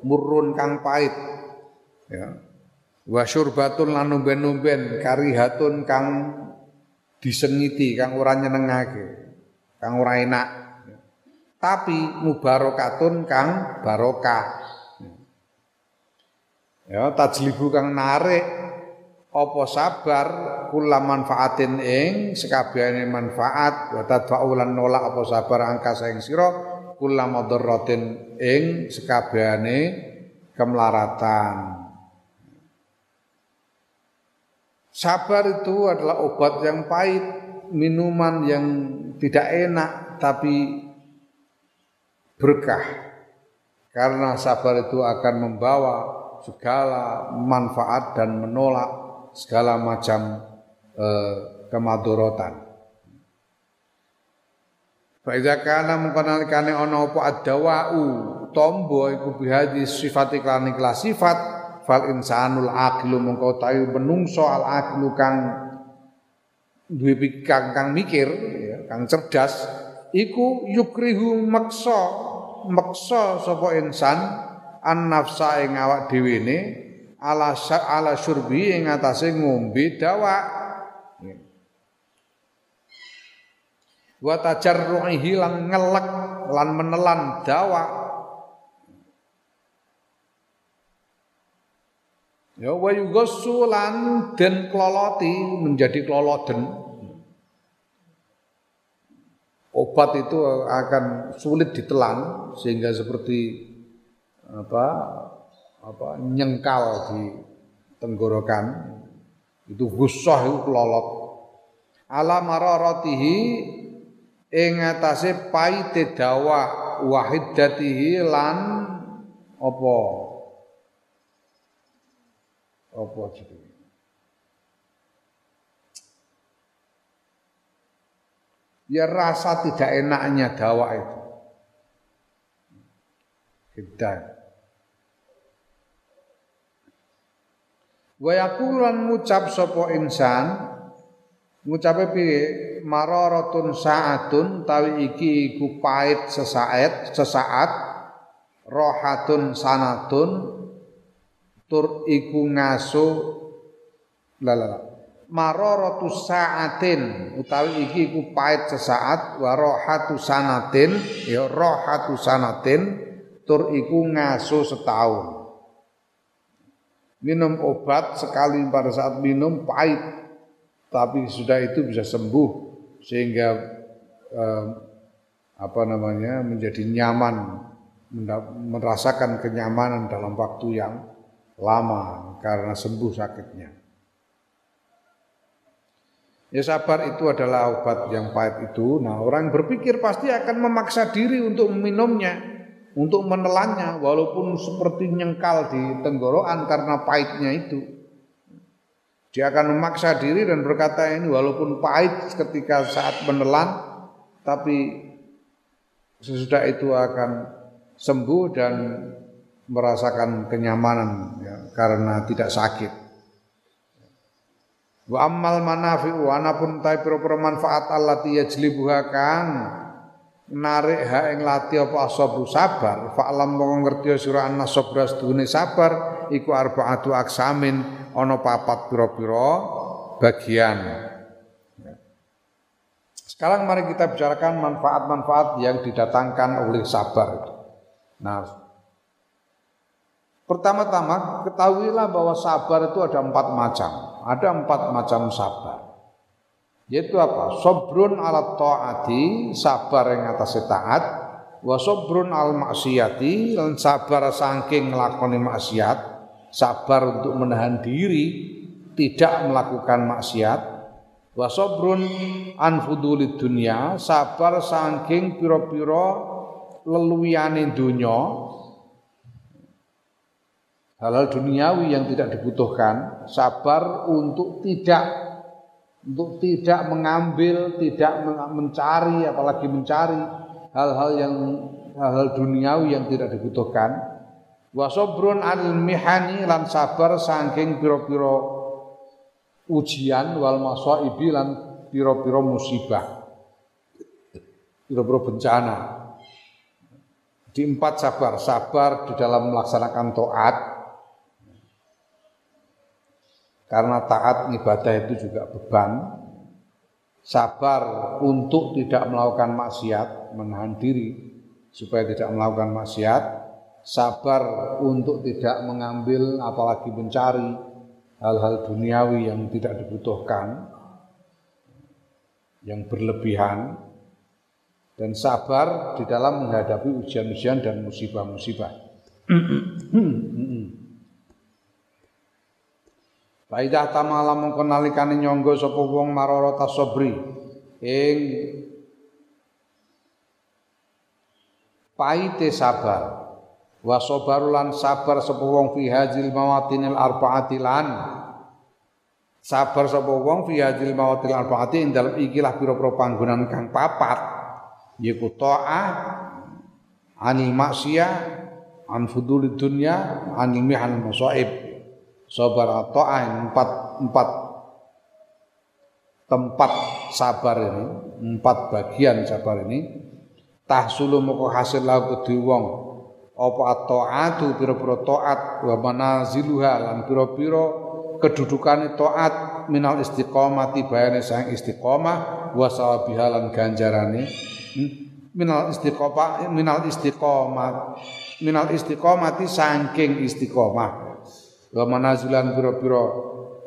murun kang pait ya. Wa syurbatun lan numben-numben karihatun kang disengiti kang ora nyenengake kang ora enak. Tapi mubarakatun kang barokah. Ya tajlibu kang narik apa sabar kula manfaatin ing sekabehane manfaat? Wa tadfa'u lan nolak apa sabar angka saing sira? Kula madarratin ing sekabehane kemlaratan. Sabar itu adalah obat yang pahit, minuman yang tidak enak tapi berkah. Karena sabar itu akan membawa segala manfaat dan menolak segala macam eh, kemadorotan. Faiza kana mengkonalikane ana apa adawa'u tombo iku bihadi sifat iklan sifat fal insanul aqilu mengko tayu menungso al aqilu kang duwe kang kang mikir ya, kang cerdas iku yukrihu maksa maksa sapa insan an nafsa ing awak dhewe ne ala ala syurbi ing atase ngombe dawa ya. wa tajarruhi lan ngelek lan menelan dawa Ya wa yughassu lan den kloloti menjadi kloloden. Obat itu akan sulit ditelan sehingga seperti apa apa nyengkal di tenggorokan. Itu gusah itu kelolot. Ala mararatihi ing atase paite dawa wahidatihi lan apa? Apa jenenge? Ya rasa tidak enaknya dawa itu kita Wayakulan ngucap sopo insan ngucape piye? Mararatun saatun tawi iki iku pait sesaat sesaat rohatun sanatun tur iku ngaso lalala mararatu saatin utawi iki iku pait sesaat wa rohatu sanatin ya rohatu sanatin tur iku ngaso setahun minum obat sekali pada saat minum pahit tapi sudah itu bisa sembuh sehingga eh, apa namanya menjadi nyaman merasakan kenyamanan dalam waktu yang lama karena sembuh sakitnya. Ya sabar itu adalah obat yang pahit itu. Nah orang berpikir pasti akan memaksa diri untuk meminumnya, untuk menelannya, walaupun seperti nyengkal di tenggorokan karena pahitnya itu. Dia akan memaksa diri dan berkata ini walaupun pahit ketika saat menelan, tapi sesudah itu akan sembuh dan merasakan kenyamanan ya, karena tidak sakit. Wa ammal manafi'u anapun ta pira-pira manfaat allati yajlibuha kang narik ha ing lati apa asabru sabar fa alam mongko ngerti sira anna sabra sedune sabar iku arbaatu aksamin ana papat pira-pira bagian. Sekarang mari kita bicarakan manfaat-manfaat yang didatangkan oleh sabar. Nah, pertama-tama ketahuilah bahwa sabar itu ada empat macam. Ada empat macam sabar. Yaitu apa? Sobrun ala ta'ati, sabar yang atas taat. Wa sobrun al maksiati, dan sabar saking ngelakoni maksiat. Sabar untuk menahan diri, tidak melakukan maksiat. Wa sobrun an dunia, sabar saking piro-piro leluwiane dunya hal-hal duniawi yang tidak dibutuhkan, sabar untuk tidak untuk tidak mengambil, tidak mencari, apalagi mencari hal-hal yang hal-hal duniawi yang tidak dibutuhkan. Wa al mihani lan sabar saking pira-pira ujian wal masaibi lan pira-pira musibah. Pira-pira bencana. Di empat sabar, sabar di dalam melaksanakan taat, karena taat ibadah itu juga beban. Sabar untuk tidak melakukan maksiat, menahan diri supaya tidak melakukan maksiat. Sabar untuk tidak mengambil apalagi mencari hal-hal duniawi yang tidak dibutuhkan, yang berlebihan, dan sabar di dalam menghadapi ujian-ujian dan musibah-musibah. Faidah tamala mongko nalikane nyangga sapa wong marara tasabri? Ing paite sabar. Wa sabarulan sabar sapa wong fi hadzil mawatinil arbaati lan sabar sapa wong fi hadzil mawatil arbaati ing dalem ikilah pira-pira panggonan kang papat yiku ta'ah anil maksiyah an fudulid dunya anil mihal masaib sabar ta'ah empat empat tempat sabar ini empat bagian sabar ini. Tahsulu moko hasil lahu kedhi wong apa taatu pira-pira taat wa manaziluha lan pira-pira kedudukane taat minal istiqomati bayane sang istiqomah wa sawabiha lan ganjarane. Hmm? minal istiqomah minal istiqomah minal istiqomati saking istiqomah wa manazulan pira-pira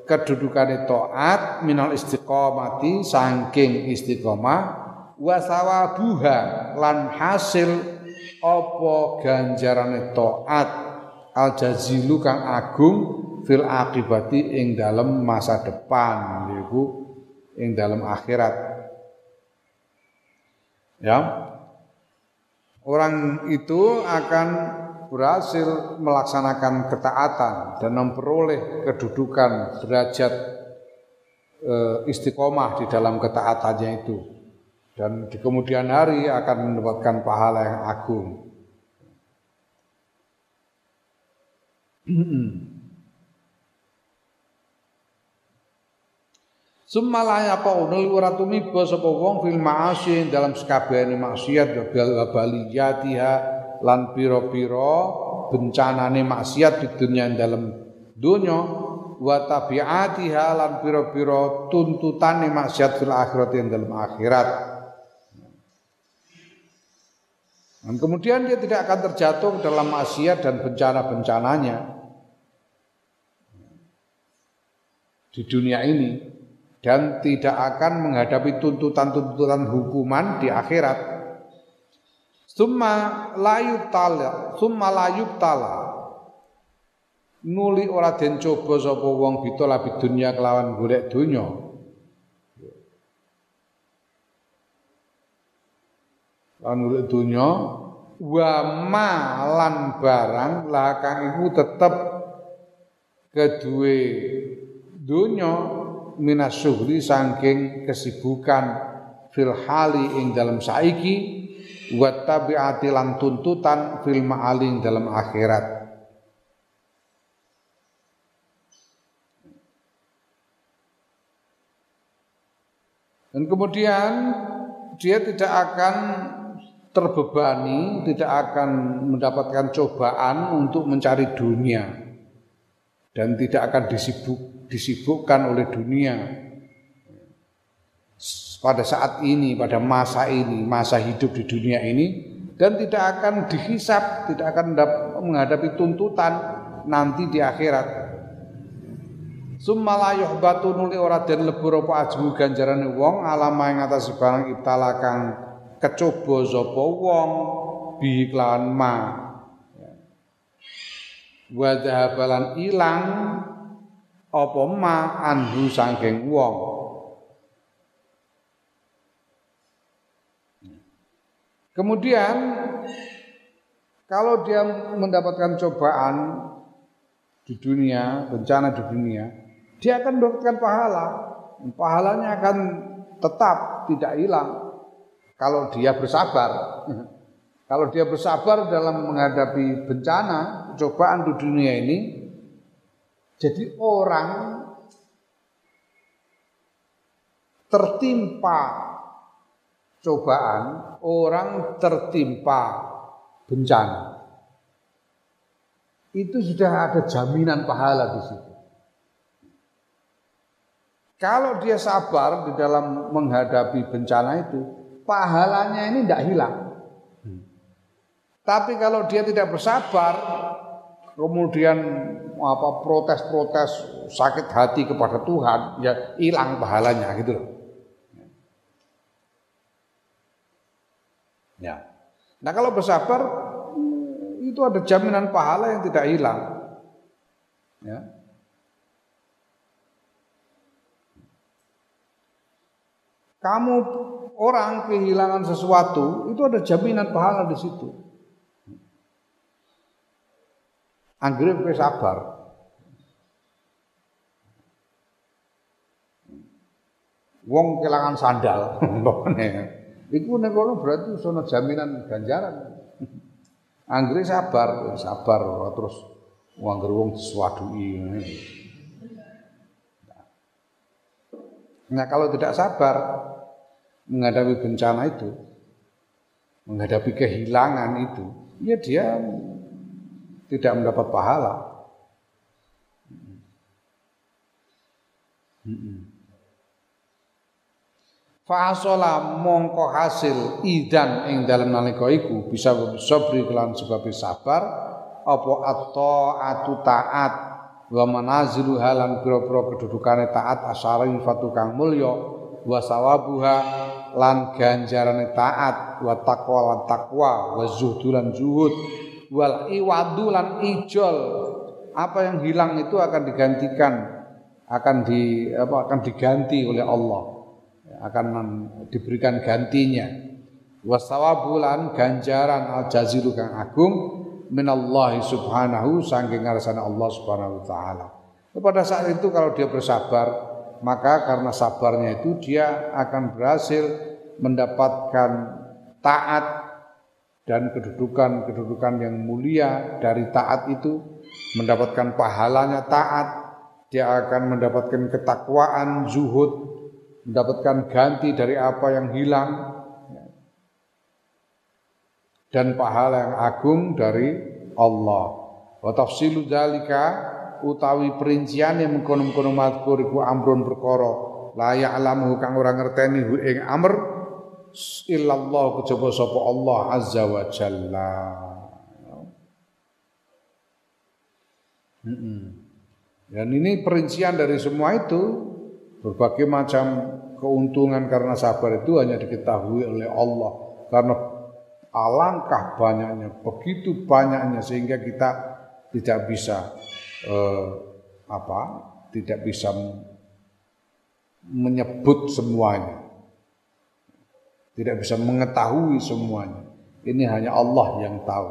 kedudukane taat minal istiqomati saking istiqomah wa sawabuha lan hasil apa ganjarane taat al jazilu kang agung fil akibati ing dalam masa depan yaiku ing dalam akhirat. Ya. Orang itu akan berhasil melaksanakan ketaatan dan memperoleh kedudukan derajat e, istiqomah di dalam ketaatannya itu dan di kemudian hari akan mendapatkan pahala yang agung. Sumalaya apa unul ora tumiba sapa wong fil ma'asyi dalam sekabehane maksiat wa baliyatiha lan piro-piro bencanane maksiat di dunia dalam dunia wa tabiatiha lan piro-piro tuntutane maksiat fil akhirat yang dalam akhirat. Dan kemudian dia tidak akan terjatuh dalam maksiat dan bencana-bencananya. Di dunia ini dan tidak akan menghadapi tuntutan-tuntutan hukuman di akhirat Summa layub tala, summa layub tala. Nuli ora den coba sapa wong bitola bidunya kelawan golek dunya Lan golek dunya wa malan barang lah kang iku tetep kedue dunya minasuhri sangking kesibukan fil hali ing dalam saiki wa tabiati lan tuntutan fil ma'ali dalam akhirat. Dan kemudian dia tidak akan terbebani, tidak akan mendapatkan cobaan untuk mencari dunia. Dan tidak akan disibuk, disibukkan oleh dunia pada saat ini, pada masa ini, masa hidup di dunia ini dan tidak akan dihisap, tidak akan menghadapi tuntutan nanti di akhirat. Summa la yuhbatu nuli ora den lebur apa ajmu ganjarane wong alama ing atas barang ibtala kang kecoba sapa wong bi kelawan ma. Wa dhahabalan ilang apa ma anhu saking wong. Kemudian kalau dia mendapatkan cobaan di dunia, bencana di dunia, dia akan mendapatkan pahala. Pahalanya akan tetap tidak hilang kalau dia bersabar. Kalau dia bersabar dalam menghadapi bencana, cobaan di dunia ini, jadi orang tertimpa cobaan, orang tertimpa bencana. Itu sudah ada jaminan pahala di situ. Kalau dia sabar di dalam menghadapi bencana itu, pahalanya ini tidak hilang. Tapi kalau dia tidak bersabar, kemudian apa protes-protes sakit hati kepada Tuhan, ya hilang pahalanya gitu loh. Ya. Nah kalau bersabar itu ada jaminan pahala yang tidak hilang. Ya. kamu orang kehilangan sesuatu, itu ada jaminan pahala di situ. Anggrek kowe sabar. Wong kehilangan sandal, Iku nek berarti sono jaminan ganjaran. Anggrek sabar, sabar terus wong wong diswadui. Nah kalau tidak sabar menghadapi bencana itu, menghadapi kehilangan itu, ya dia tidak mendapat pahala. Fa'asola mongko hasil idan ing dalam nalika iku bisa sabri kelan sebab sabar apa at-ta'atu taat wa manazilu halan pira-pira kedudukane taat fatu kang mulya wa sawabuha lan ganjarane taat wa taqwa lan taqwa wa zuhdu lan zuhud wal iwadu lan ijol. Apa yang hilang itu akan digantikan akan di apa akan diganti oleh Allah akan diberikan gantinya wasawabulan ganjaran al jazilu kang agung minallahi subhanahu saking ngarsane Allah subhanahu wa taala. Pada saat itu kalau dia bersabar, maka karena sabarnya itu dia akan berhasil mendapatkan taat dan kedudukan-kedudukan yang mulia dari taat itu, mendapatkan pahalanya taat, dia akan mendapatkan ketakwaan, zuhud, mendapatkan ganti dari apa yang hilang, dan pahala yang agung dari Allah. Wa tafsilu dzalika utawi perinciane mengkono-mengkono mazkur iku amrun perkara la ya'lamu kang ora ngerteni hu ing amr illallah kejaba sapa Allah azza wa jalla. Dan ini perincian dari semua itu berbagai macam keuntungan karena sabar itu hanya diketahui oleh Allah karena alangkah banyaknya, begitu banyaknya sehingga kita tidak bisa eh, apa? tidak bisa menyebut semuanya. tidak bisa mengetahui semuanya. Ini hanya Allah yang tahu.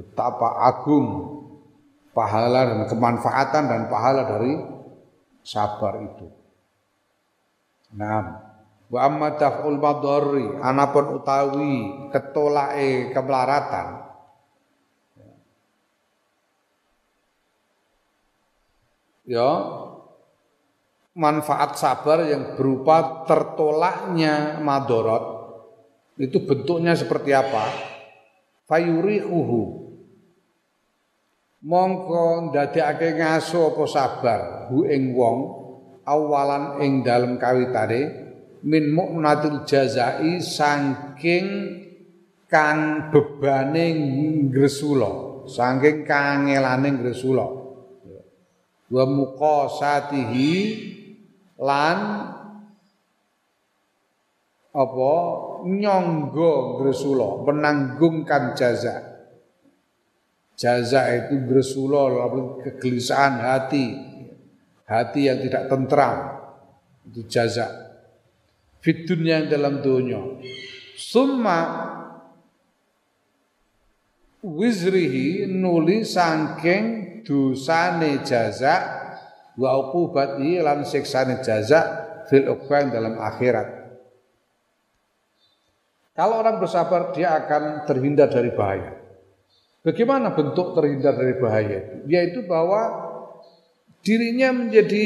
Betapa agung pahala dan kemanfaatan dan pahala dari sabar itu. Nah, wa amma taf'ul madhari anapun utawi ketolake kemelaratan ya. Manfaat sabar yang berupa tertolaknya madorot itu bentuknya seperti apa? Fayurihuhu mongko ndadekake ngaso apa sabar hu ing wong awalan ing dalem kawitane min mu'natil jazai saking kang bebane ngresula saking kangelane ngresula. Wa muqasatihi lan apa nyangga ngresula menanggungkan jaza Jaza itu gresulo, kegelisahan hati, hati yang tidak tentram. Itu jaza. Fit yang dalam dunia. Summa wizrihi nuli sangking dosane jaza wa uqubati lan siksane jaza fil uqbah dalam akhirat. Kalau orang bersabar dia akan terhindar dari bahaya. Bagaimana bentuk terhindar dari bahaya itu? Yaitu bahwa dirinya menjadi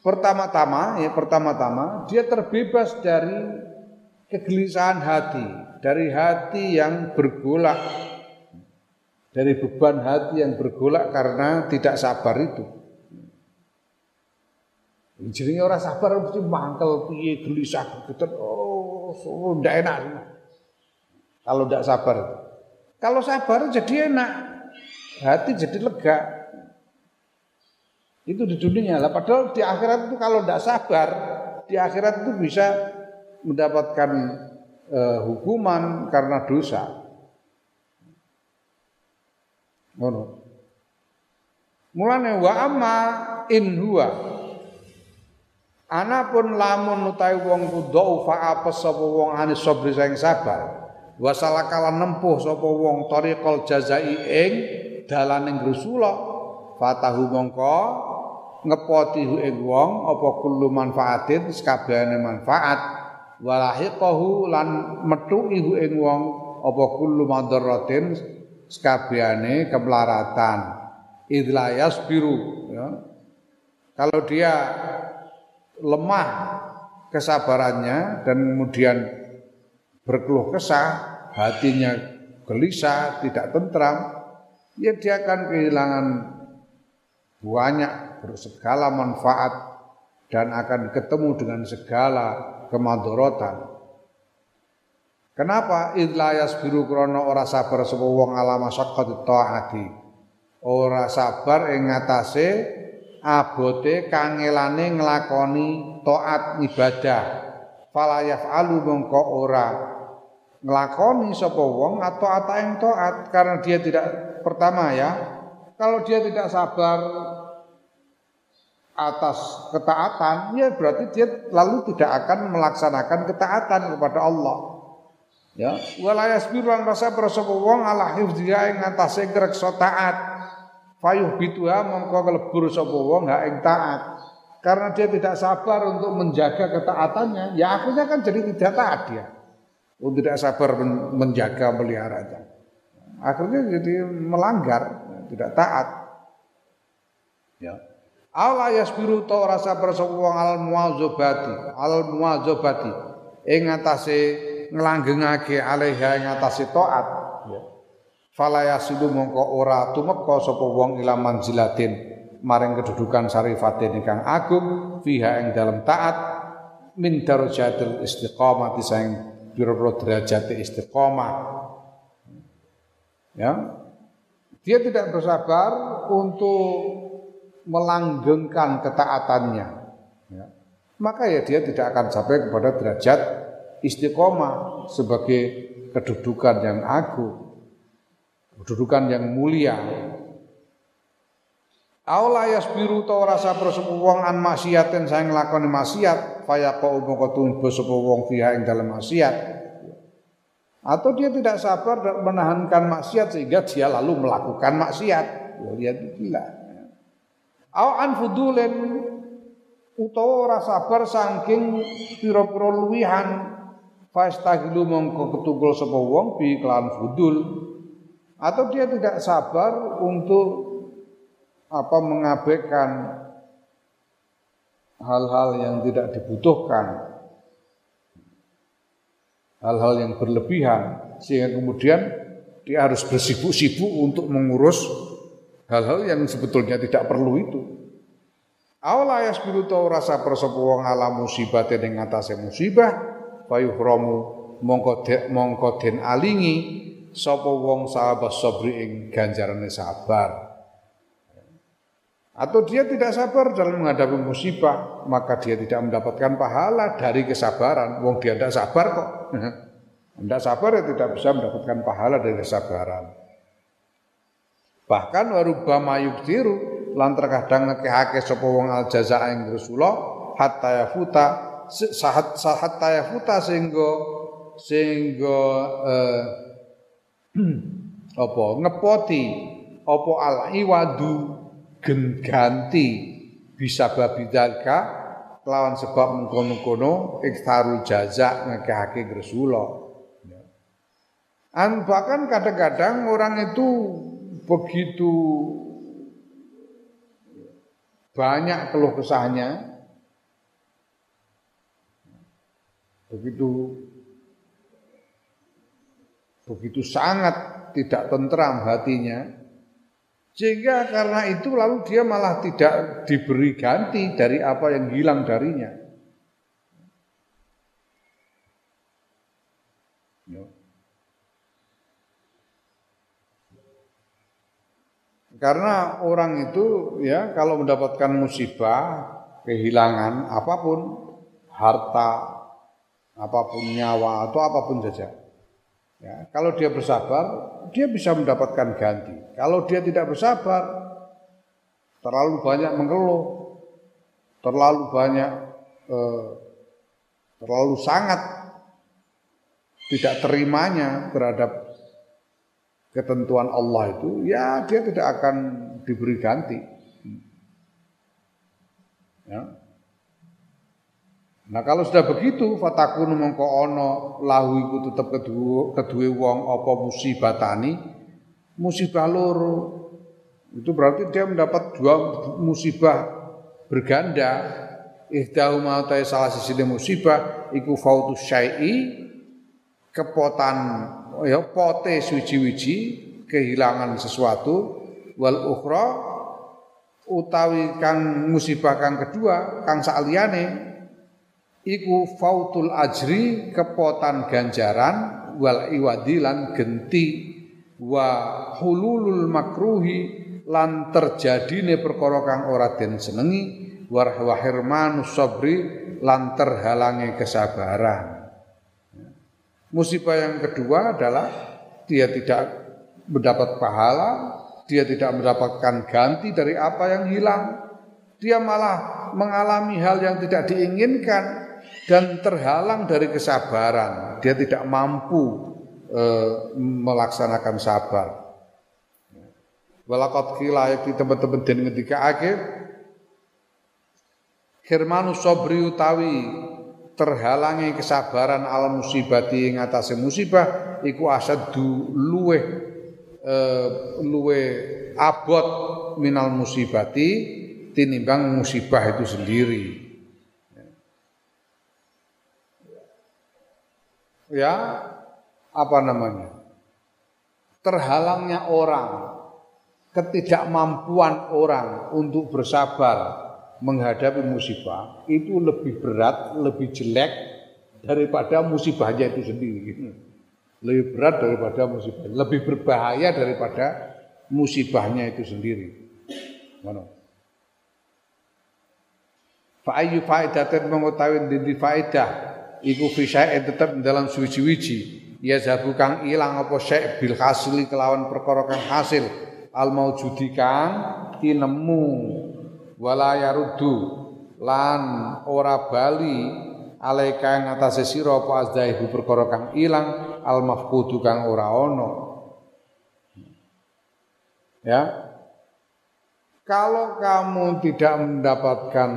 pertama-tama ya pertama-tama dia terbebas dari kegelisahan hati, dari hati yang bergolak dari beban hati yang bergolak karena tidak sabar itu. Jadi orang sabar mesti mangkel piye gelisah gitu. Oh, so, enak kalau tidak sabar. Kalau sabar jadi enak, hati jadi lega. Itu di dunia lah. Padahal di akhirat itu kalau tidak sabar, di akhirat itu bisa mendapatkan uh, hukuman karena dosa. Ngono. Mulane wa amma in huwa Anapun lamun utawi wong ku dhaufa apes sapa wong anis sabri sing sabar wasalakala nempuh sapa wong tariqal jazai ing dalaning Rasulullah fatahu mongko ngepoti ing wong apa kullu manfaatin sakabehane manfaat walahiqahu lan metu ihu ing wong apa kullu madaratin sakabehane kemelaratan idlayas biru ya. Kalau dia lemah kesabarannya dan kemudian berkeluh kesah, hatinya gelisah, tidak tentram, ya dia akan kehilangan banyak segala manfaat dan akan ketemu dengan segala kemadorotan. Kenapa idlayas biru krono ora sabar sapa wong alama syaqqat taati. Ora sabar ngatasé abote kangelane nglakoni taat ibadah. Fala yaf'alu mongko ora ngelakoni sapa wong atau ata yang taat karena dia tidak pertama ya. Kalau dia tidak sabar atas ketaatan ya berarti dia lalu tidak akan melaksanakan ketaatan kepada Allah. Ya. Walayas biruan rasa sapa wong ala hifdziha ing ngatasé ngreksa taat. Fayuh bituha mongko kelebur sapa wong ha ing taat. Karena dia tidak sabar untuk menjaga ketaatannya ya akhirnya kan jadi tidak taat dia Oh tidak sabar menjaga meliharanya. Akhirnya jadi melanggar, tidak taat. Ya. Allah yasbiru ta rasa wong al muwazabati, al muwazabati ing ngatasé nglanggengake alaiha ing taat. Ya. Fala mongko ora tumeka sapa wong ila manzilatin maring kedudukan sarifatin ingkang agung fiha ing dalam taat min darajatil istiqamati saing pira-pira derajat istiqomah. Ya. Dia tidak bersabar untuk melanggengkan ketaatannya. Ya. Maka ya dia tidak akan sampai kepada derajat istiqomah sebagai kedudukan yang agung, kedudukan yang mulia. Aula yasbiru ta ora sabar sapa wong an maksiaten saing nglakoni maksiat faya kau mongko tumbuh sapa wong fiha ing dalam maksiat. Atau dia tidak sabar dan menahankan maksiat sehingga dia lalu melakukan maksiat. Ya lihat gila. Au an fudulen utawa ora sabar saking pira-pira luwihan fastagilu mongko ketunggul sapa wong bi klan fudul atau dia tidak sabar untuk apa mengabaikan hal-hal yang tidak dibutuhkan, hal-hal yang berlebihan, sehingga kemudian dia harus bersibuk-sibuk untuk mengurus hal-hal yang sebetulnya tidak perlu itu. Awala yasbiru tau rasa persopo wong ala musibah ing ngatasé musibah fayuhramu mongko mongko den alingi sapa wong sahabat sabri ing ganjarane sabar. Atau dia tidak sabar dalam menghadapi musibah, maka dia tidak mendapatkan pahala dari kesabaran. Wong dia tidak sabar kok. Tidak sabar ya tidak bisa mendapatkan pahala dari kesabaran. Bahkan warubama yuktiru lan terkadang ngekehake sapa wong al jaza ing Rasulullah hatta yafuta sahat sahat yafuta sehingga sehingga eh, apa ngepoti apa al iwadu ganti bisa babi dalka lawan sebab mengkono-kono ikhtarul jaza ngekehake Rasulullah. An bahkan kadang-kadang orang itu begitu banyak keluh kesahnya begitu begitu sangat tidak tentram hatinya sehingga karena itu lalu dia malah tidak diberi ganti dari apa yang hilang darinya. Ya. Karena orang itu ya kalau mendapatkan musibah, kehilangan apa pun, harta, apa pun nyawa atau apa pun saja Ya, kalau dia bersabar, dia bisa mendapatkan ganti. Kalau dia tidak bersabar, terlalu banyak mengeluh, terlalu banyak, eh, terlalu sangat tidak terimanya terhadap ketentuan Allah itu, ya dia tidak akan diberi ganti. Ya. Nah kalau sudah begitu fatakun mongko ono lahu iku tetep kedua wong apa musibah tani? Musibah loro. Itu berarti dia mendapat dua musibah berganda. Ihdahuma ta salah sisi musibah iku fautu syai'i kepotan ya pote suci-wici kehilangan sesuatu. Wal ukhra utawi kang musibah kang kedua kang saliyane iku fautul ajri kepotan ganjaran wal iwadilan genti. Wa hululul makruhi lan terjadine perkara kang ora den senengi. Wa hirmanus sabri lan terhalangi kesabaran. Musibah yang kedua adalah dia tidak mendapat pahala dia tidak mendapatkan ganti dari apa yang hilang. Dia malah mengalami hal yang tidak diinginkan dan terhalang dari kesabaran. Dia tidak mampu e, melaksanakan sabar. Walakot kila di teman-teman dan ketika akhir Hirmanu sobri utawi terhalangi kesabaran al musibati ing atase musibah iku asadu luwe e, luwe abot minal musibati tinimbang musibah itu sendiri. Ya apa namanya terhalangnya orang ketidakmampuan orang untuk bersabar menghadapi musibah itu lebih berat, lebih jelek daripada musibahnya itu sendiri. Lebih berat daripada musibah, lebih berbahaya daripada musibahnya itu sendiri. Mana? Fa ayyu faidatin mengetahui di faidah iku fi tetep dalam suci-wiji ya zabu kang ilang apa syai bil hasili kelawan perkara kang hasil. Al maujudi kang tinemu. Wala yaruddu. Lan ora bali alaika ing atase sira apa azdaihu perkara kang ilang al mafqudu kang ora ana. Ya. Kalau kamu tidak mendapatkan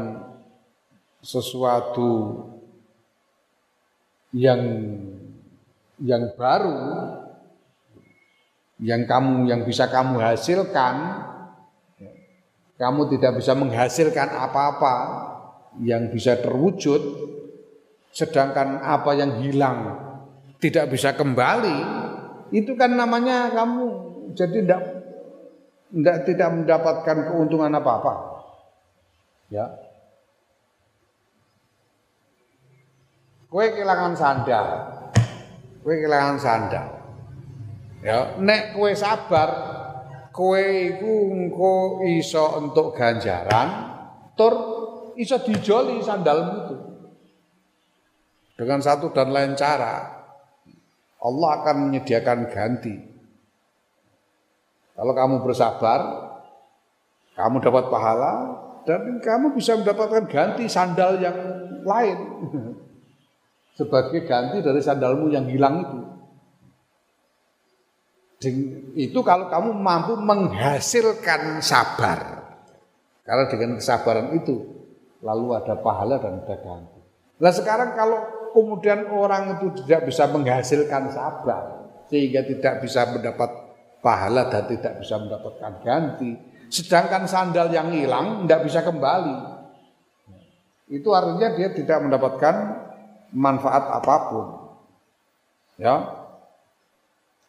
sesuatu yang yang baru yang kamu yang bisa kamu hasilkan kamu tidak bisa menghasilkan apa-apa yang bisa terwujud sedangkan apa yang hilang tidak bisa kembali itu kan namanya kamu. Jadi tidak tidak mendapatkan keuntungan apa-apa. Ya Kue kehilangan sandal. Kue kehilangan sandal. Ya, nek kue sabar, kue iku iso untuk ganjaran, tur iso dijoli sandalmu itu. Dengan satu dan lain cara, Allah akan menyediakan ganti. Kalau kamu bersabar, kamu dapat pahala dan kamu bisa mendapatkan ganti sandal yang lain. sebagai ganti dari sandalmu yang hilang itu. Itu kalau kamu mampu menghasilkan sabar. Karena dengan kesabaran itu lalu ada pahala dan ada ganti. Nah sekarang kalau kemudian orang itu tidak bisa menghasilkan sabar sehingga tidak bisa mendapat pahala dan tidak bisa mendapatkan ganti, sedangkan sandal yang hilang tidak bisa kembali. Itu artinya dia tidak mendapatkan manfaat apa pun. Ya.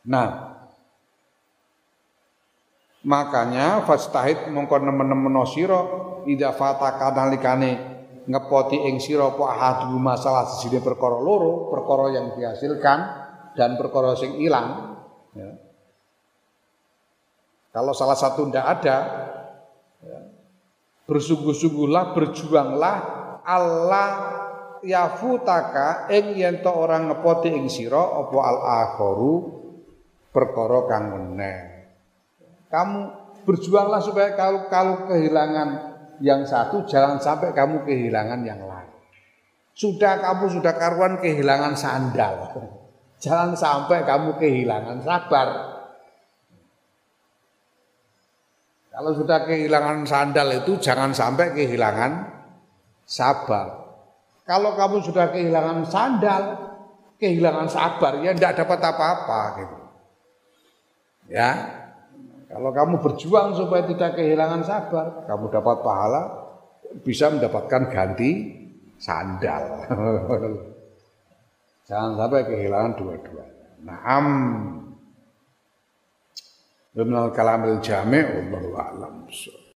Nah, makanya fastahid mongko nemen-nemen sira ida fataka nalikane ngepoti ing sira apa ahadu masalah sesine perkara loro, perkara yang dihasilkan dan perkara sing ilang. Ya. Kalau salah satu ndak ada, ya, bersungguh-sungguhlah, berjuanglah Allah yafutaka ing yen to ora ngepoti ing sira apa al akharu perkara kang meneh. Kamu berjuanglah supaya kalau kalau kehilangan yang satu jangan sampai kamu kehilangan yang lain. Sudah kamu sudah karuan kehilangan sandal. Jangan sampai kamu kehilangan sabar. Kalau sudah kehilangan sandal itu jangan sampai kehilangan sabar. Kalau kamu sudah kehilangan sandal, kehilangan sabar, ya tidak dapat apa-apa gitu. Ya, kalau kamu berjuang supaya tidak kehilangan sabar, kamu dapat pahala, bisa mendapatkan ganti sandal. Jangan sampai kehilangan dua-duanya. Naam. Ibnul kalamil a'lam.